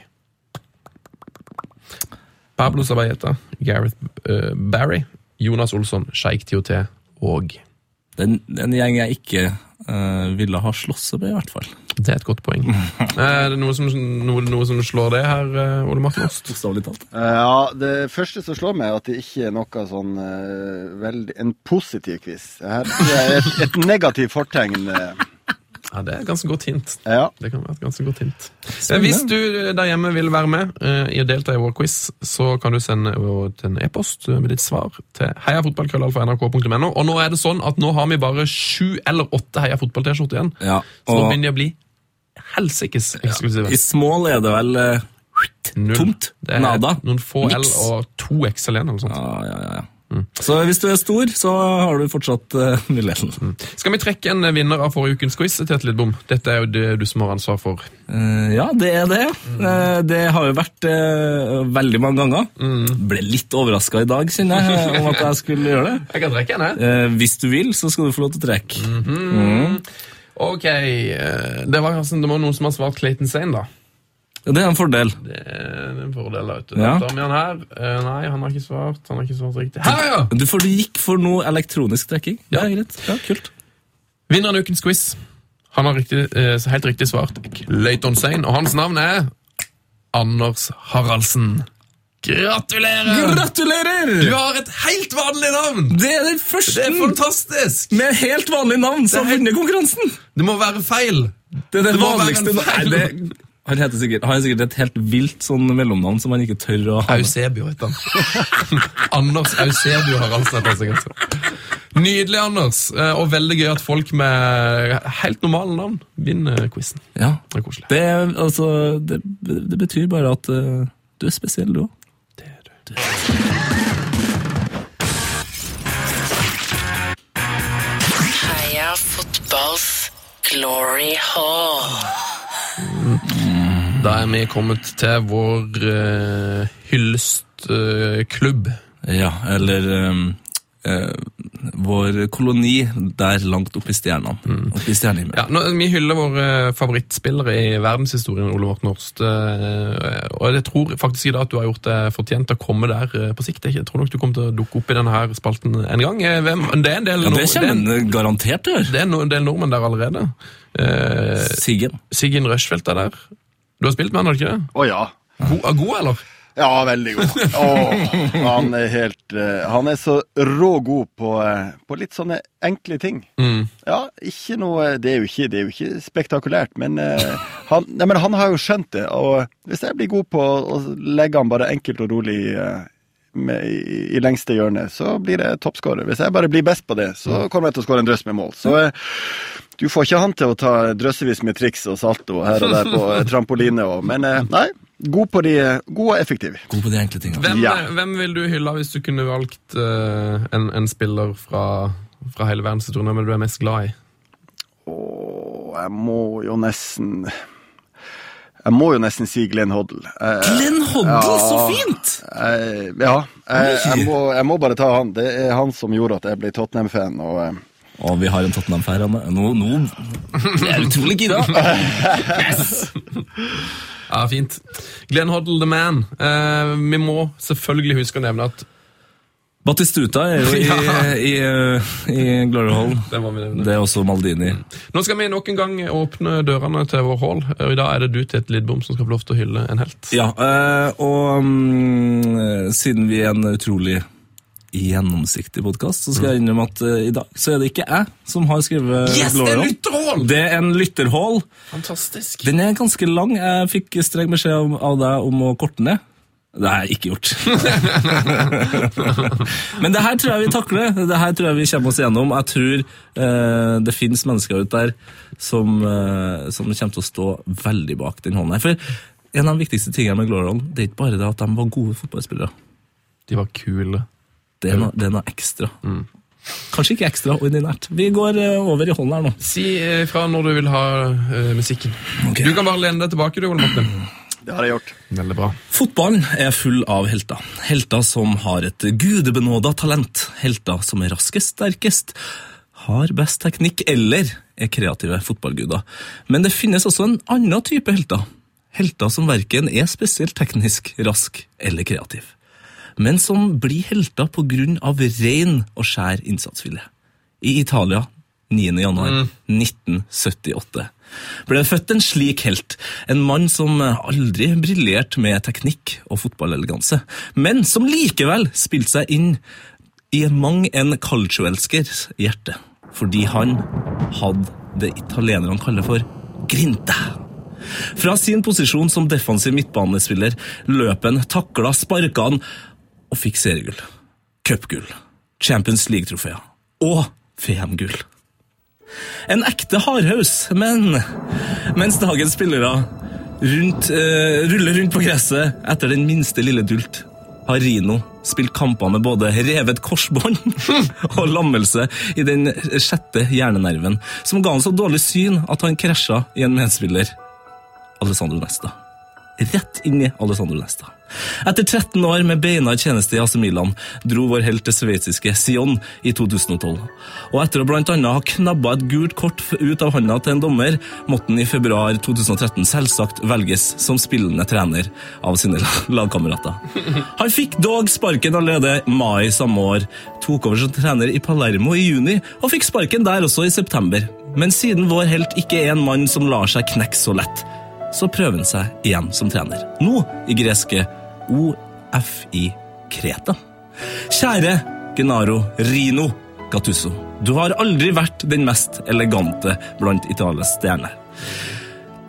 A: Pablo Sabayeta, Gareth uh, Barry, Jonas Olsson, Sheikh TOT og
D: Den, den gjeng jeg ikke uh, ville ha slåss med, i hvert fall.
A: Det er et godt poeng. Er det noe som, noe, noe som slår det her, eh, Ole Martin Ost?
E: Eh, ja, det første som slår meg, er at det ikke er noe sånn uh, veldig En positiv quiz. Her er et, et negativt fortegn. eh,
A: Ja, Det er et ganske godt hint.
E: ja.
A: Det kan være et ganske godt hint. Eh, Hvis du der hjemme vil være med uh, i å delta i vår quiz, så kan du sende en e-post med ditt svar til heiafotballkrøllalfa.nrk.no. Og nå er det sånn at nå har vi bare sju eller åtte Heia fotball-T-skjorter igjen.
D: Ja,
A: Så nå begynner de å bli helsikes eksklusive.
D: i small er det vel
A: Null.
D: tomt.
A: Det er
D: Nada.
A: Noen få L og to XL igjen, eller noe sånt.
D: Ja, ja, ja. Mm. Så hvis du er stor, så har du fortsatt uh, muligheten.
A: Skal vi trekke en vinner av forrige ukens quiz, Tete Lidbom? Dette er jo det du som har ansvar for.
D: Uh, ja, det er det. Eh, det har jo vært veldig mange ganger. Ble litt overraska i dag, kjenner jeg, om at jeg skulle gjøre det.
A: Jeg kan trekke en, jeg.
D: Hvis du vil, så skal du få lov til å trekke.
A: Ok, eh, det var, det var noen som har svart Clayton Sane, da.
D: Ja, Det er en fordel.
A: Det er en fordel, vet du.
D: Ja.
A: Tar vi han her. Uh, nei, han har ikke svart. Han har ikke svart riktig. Her, ja!
D: Du, for du gikk for noe elektronisk trekking. Ja, greit. Ja, kult.
A: Vinneren av ukens quiz. Han har riktig, uh, helt riktig svart Clayton Sane, og hans navn er Anders Haraldsen. Gratulerer!
D: Gratulerer!
A: Du har et helt vanlig navn!
D: Det er den
A: Det
D: første
A: er fantastisk!
D: med helt vanlig navn som
A: har
D: vinner konkurransen!
A: Det må være feil.
D: Det er det,
A: Det
D: vanligste
A: en
D: Nei,
A: feil.
D: det, han heter sikkert, han har sikkert et helt vilt sånn mellomnavn som han ikke tør å ha.
A: Eusebio heter han. Anders Eusebio Haraldsen heter seg. sikkert. Nydelig, Anders. Eh, Og veldig gøy at folk med helt normale navn vinner quizen.
D: Ja.
A: Det er koselig.
D: Det, altså, det, det betyr bare at uh, du er spesiell, du òg.
A: Er.
F: Heia fotballs glory hall.
A: Da er vi kommet til vår uh, hyllestklubb.
D: Ja, eller ehm, eh, vår koloni der langt oppe i stjernene. Oppe i stjernehimmelen.
A: Ja, nå, vi hyller våre favorittspillere i verdenshistorien, Ole Morten Horst. eh, Og jeg tror faktisk i dag at du har gjort det fortjent til å komme der eh, på sikt. Jeg tror nok du kommer til å dukke opp i denne her spalten en gang. Eh, Hvem, det er en del,
D: Ja, det
A: nord- er en-
D: garantert til å gjøre.
A: det er en del nordmenn der allerede. Eh,
D: Siggen.
A: Siggen Rushfeldt er der. Du har spilt med han, har du ikke det?
E: Å ja.
A: God, god eller?
E: Ja, veldig god. Oh, han er helt uh, Han er så rå god på, uh, på litt sånne enkle ting.
A: Mm.
E: Ja, ikke noe Det er ikke, det er jo ikke spektakulært, men, uh, han, nei, men han har jo skjønt det. Og hvis jeg blir god på å legge han bare enkelt og rolig med, i, i lengste hjørne, så blir det toppskårer. Hvis jeg bare blir best på det, så kommer jeg til å skåre en drøss med mål. Så du får ikke han til å ta drøssevis med triks og salto her og der på trampoline og Men nei, god på de God og effektiv.
D: God på de enkle tingene.
A: Hvem,
E: Ja.
A: hvem vil du hylle hvis du kunne valgt uh, en, en spiller fra, fra hele verdenshistorien hvem du er mest glad i?
E: Og jeg må jo nesten Jeg må jo nesten si Glenn Hoddle. Eh,
D: Glenn Hoddle,
E: Ja.
D: så fint!
E: eh, ja. Jeg, jeg, må, jeg må bare ta han. Det er han som gjorde at jeg ble Tottenham-fan. og... eh,
D: Og vi har en Tottenham-fan. Nå, nå Det er utrolig gira!
A: Ja, fint. Glenn Hoddle the man. Eh, vi må selvfølgelig huske å nevne at
D: Batistuta er jo i,
A: Ja.
D: i, i, i Glory Hall.
A: Det.
D: Det er også Maldini.
A: Nå skal vi nok en gang åpne dørene til vår hall. Og I dag er det du, Tete Lidbom, som skal få lov til å hylle en helt.
D: Ja, eh, og um, siden vi er en utrolig gjennomsiktig podkast, så skal jeg innrømme at uh, i dag så er det ikke jeg som har skrevet
A: Yes, det er
D: lytterhål!
A: lytterhall!
D: Det er en lytterhål.
A: Fantastisk.
D: Den er ganske lang. Jeg fikk streng beskjed av- av deg om å korte ned. Det har jeg ikke gjort. Men det her tror jeg vi takler. Det her tror jeg vi kommer oss gjennom. Jeg tror eh, det finnes mennesker ute der som, eh, som kommer til å stå veldig bak den hånden her. For en av de viktigste tingene med Glorion, det er ikke bare det at de var gode fotballspillere.
A: De var kule.
D: Det er noe, det er noe ekstra. Kanskje ikke ekstraordinært. Vi går eh, over i hånden her nå.
A: Si eh, fra når du vil ha uh, musikken. Du kan bare lene deg tilbake, du, Ole Martin.
E: Det har jeg gjort.
A: Veldig bra.
D: Fotballen er full av helter. Helter som har et gudebenåda talent. Helter som er raskest, sterkest, har best teknikk eller er kreative fotballguder. Men det finnes også en annen type helter. Helter som verken er spesielt teknisk, rask eller kreativ. Men som blir helter av ren og skjær innsatsvilje. I Italia 9. januar 1978 ble det født en slik helt. En mann som aldri briljerte med teknikk og fotballeleganse, men som likevel spilte seg inn i mang en calcioelskers hjerte. Fordi han hadde det italienerne kaller for grinta. Fra sin posisjon som defensiv midtbanespiller løp han, takla, sparka han og fikk seriegull, cupgull, Champions League-trofeer og VM-gull. En ekte hardhaus, men mens dagens spillere rundt, uh, ruller rundt på gresset etter den minste lille dult, har Rino spilt kamper med både revet korsbånd og lammelse i den sjette hjernenerven, som ga han så dårlig syn at han krasja i en medspiller, Alessandro Nesta. Rett inn i Alessandro Nesta. Etter 13 år med beinhard tjeneste i AC Milan dro vår helt til sveitsiske Sion i 2012. Og etter å annet ha knabba et gult kort ut av hånda til en dommer, måtte han i februar 2013 selvsagt velges som spillende trener av sine lagkamerater. Han fikk dog sparken allerede mai samme år, tok over som trener i Palermo i juni, og fikk sparken der også i september. Men siden vår helt ikke er en mann som lar seg knekke så lett, så prøver han seg igjen som trener. Nå i greske OFI Kreta. Kjære Genaro Rino Gattuso. Du har aldri vært den mest elegante blant Italias stjerner.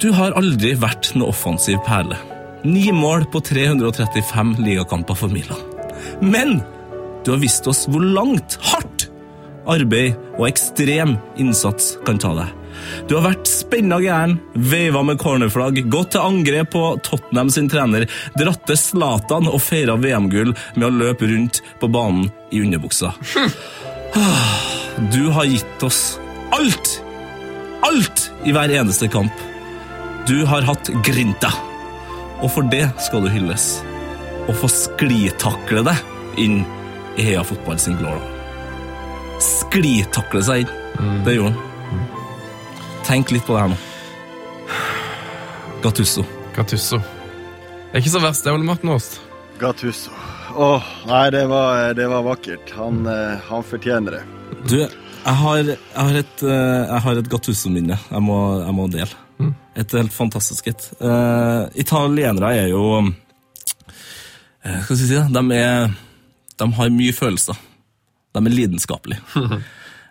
D: Du har aldri vært noe offensiv perle. Ni mål på 335 ligakamper for Milan. Men du har vist oss hvor langt hardt arbeid og ekstrem innsats kan ta deg. Du har vært spenna gæren, veiva med cornerflagg, gått til angrep på Tottenham sin trener, dratt til Zlatan og feira VM-gull med å løpe rundt på banen i underbuksa. Du har gitt oss alt! Alt i hver eneste kamp. Du har hatt grinta, og for det skal du hylles. Og få sklitakle deg inn i Heia Fotball sin glory. Sklitakle seg inn. Det gjorde han. Tenk litt på det her nå. Gattusso.
A: Gattusso. Det er ikke så verst, det, Ole Martin Åst.
E: Gattuso. Åh, nei, det var, det var vakkert. Han, eh, han fortjener det.
D: Du, jeg har, jeg har et, eh, jeg har et Gattusso-minne jeg, må- jeg må dele. Et helt fantastisk et. Uh, italienere er jo uh, Hva skal jeg si? det? De, er, de har mye følelser. De er lidenskapelige.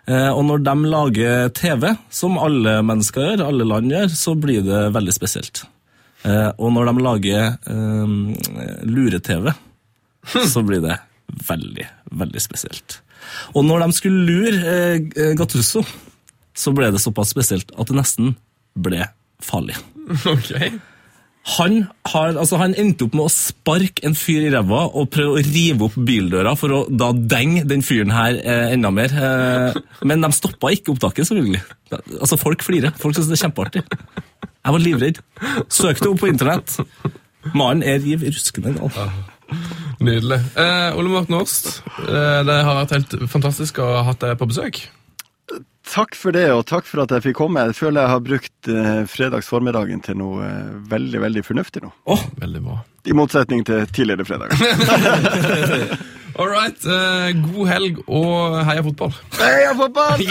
D: Eh, og når de lager TV, som alle mennesker gjør, alle land gjør, så blir det veldig spesielt. Eh, og når de lager um, lure-TV, så blir det veldig, veldig spesielt. Og når de skulle lure eh, Gattuso, så ble det såpass spesielt at det nesten ble farlig.
A: Ok.
D: Han, har, altså han endte opp med å sparke en fyr i ræva og prøve å rive opp bildøra for å da denge den fyren her eh, enda mer. Eh, men de stoppa ikke opptaket, selvfølgelig. Altså, Folk flirer. Folk syns det er kjempeartig. Jeg var livredd. Søkte opp på internett. Mannen er riv ruskende gal.
A: Nydelig. Eh, Ole Morten Åst, eh, det har vært helt fantastisk å ha hatt deg på besøk.
E: Takk for det, og takk for at jeg fikk komme. Jeg føler jeg har brukt eh, fredagsformiddagen til noe eh, veldig, veldig fornuftig nå.
A: Veldig bra.
E: I motsetning til tidligere fredager.
A: All right. Eh, god helg og heia fotball.
E: Heia fotball!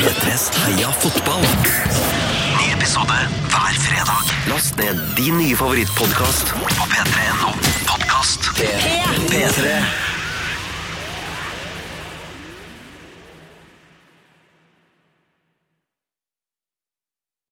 C: P3s Heia fotball. Ny episode hver fredag. Last ned din nye favorittpodkast på p3.no podkast. P3.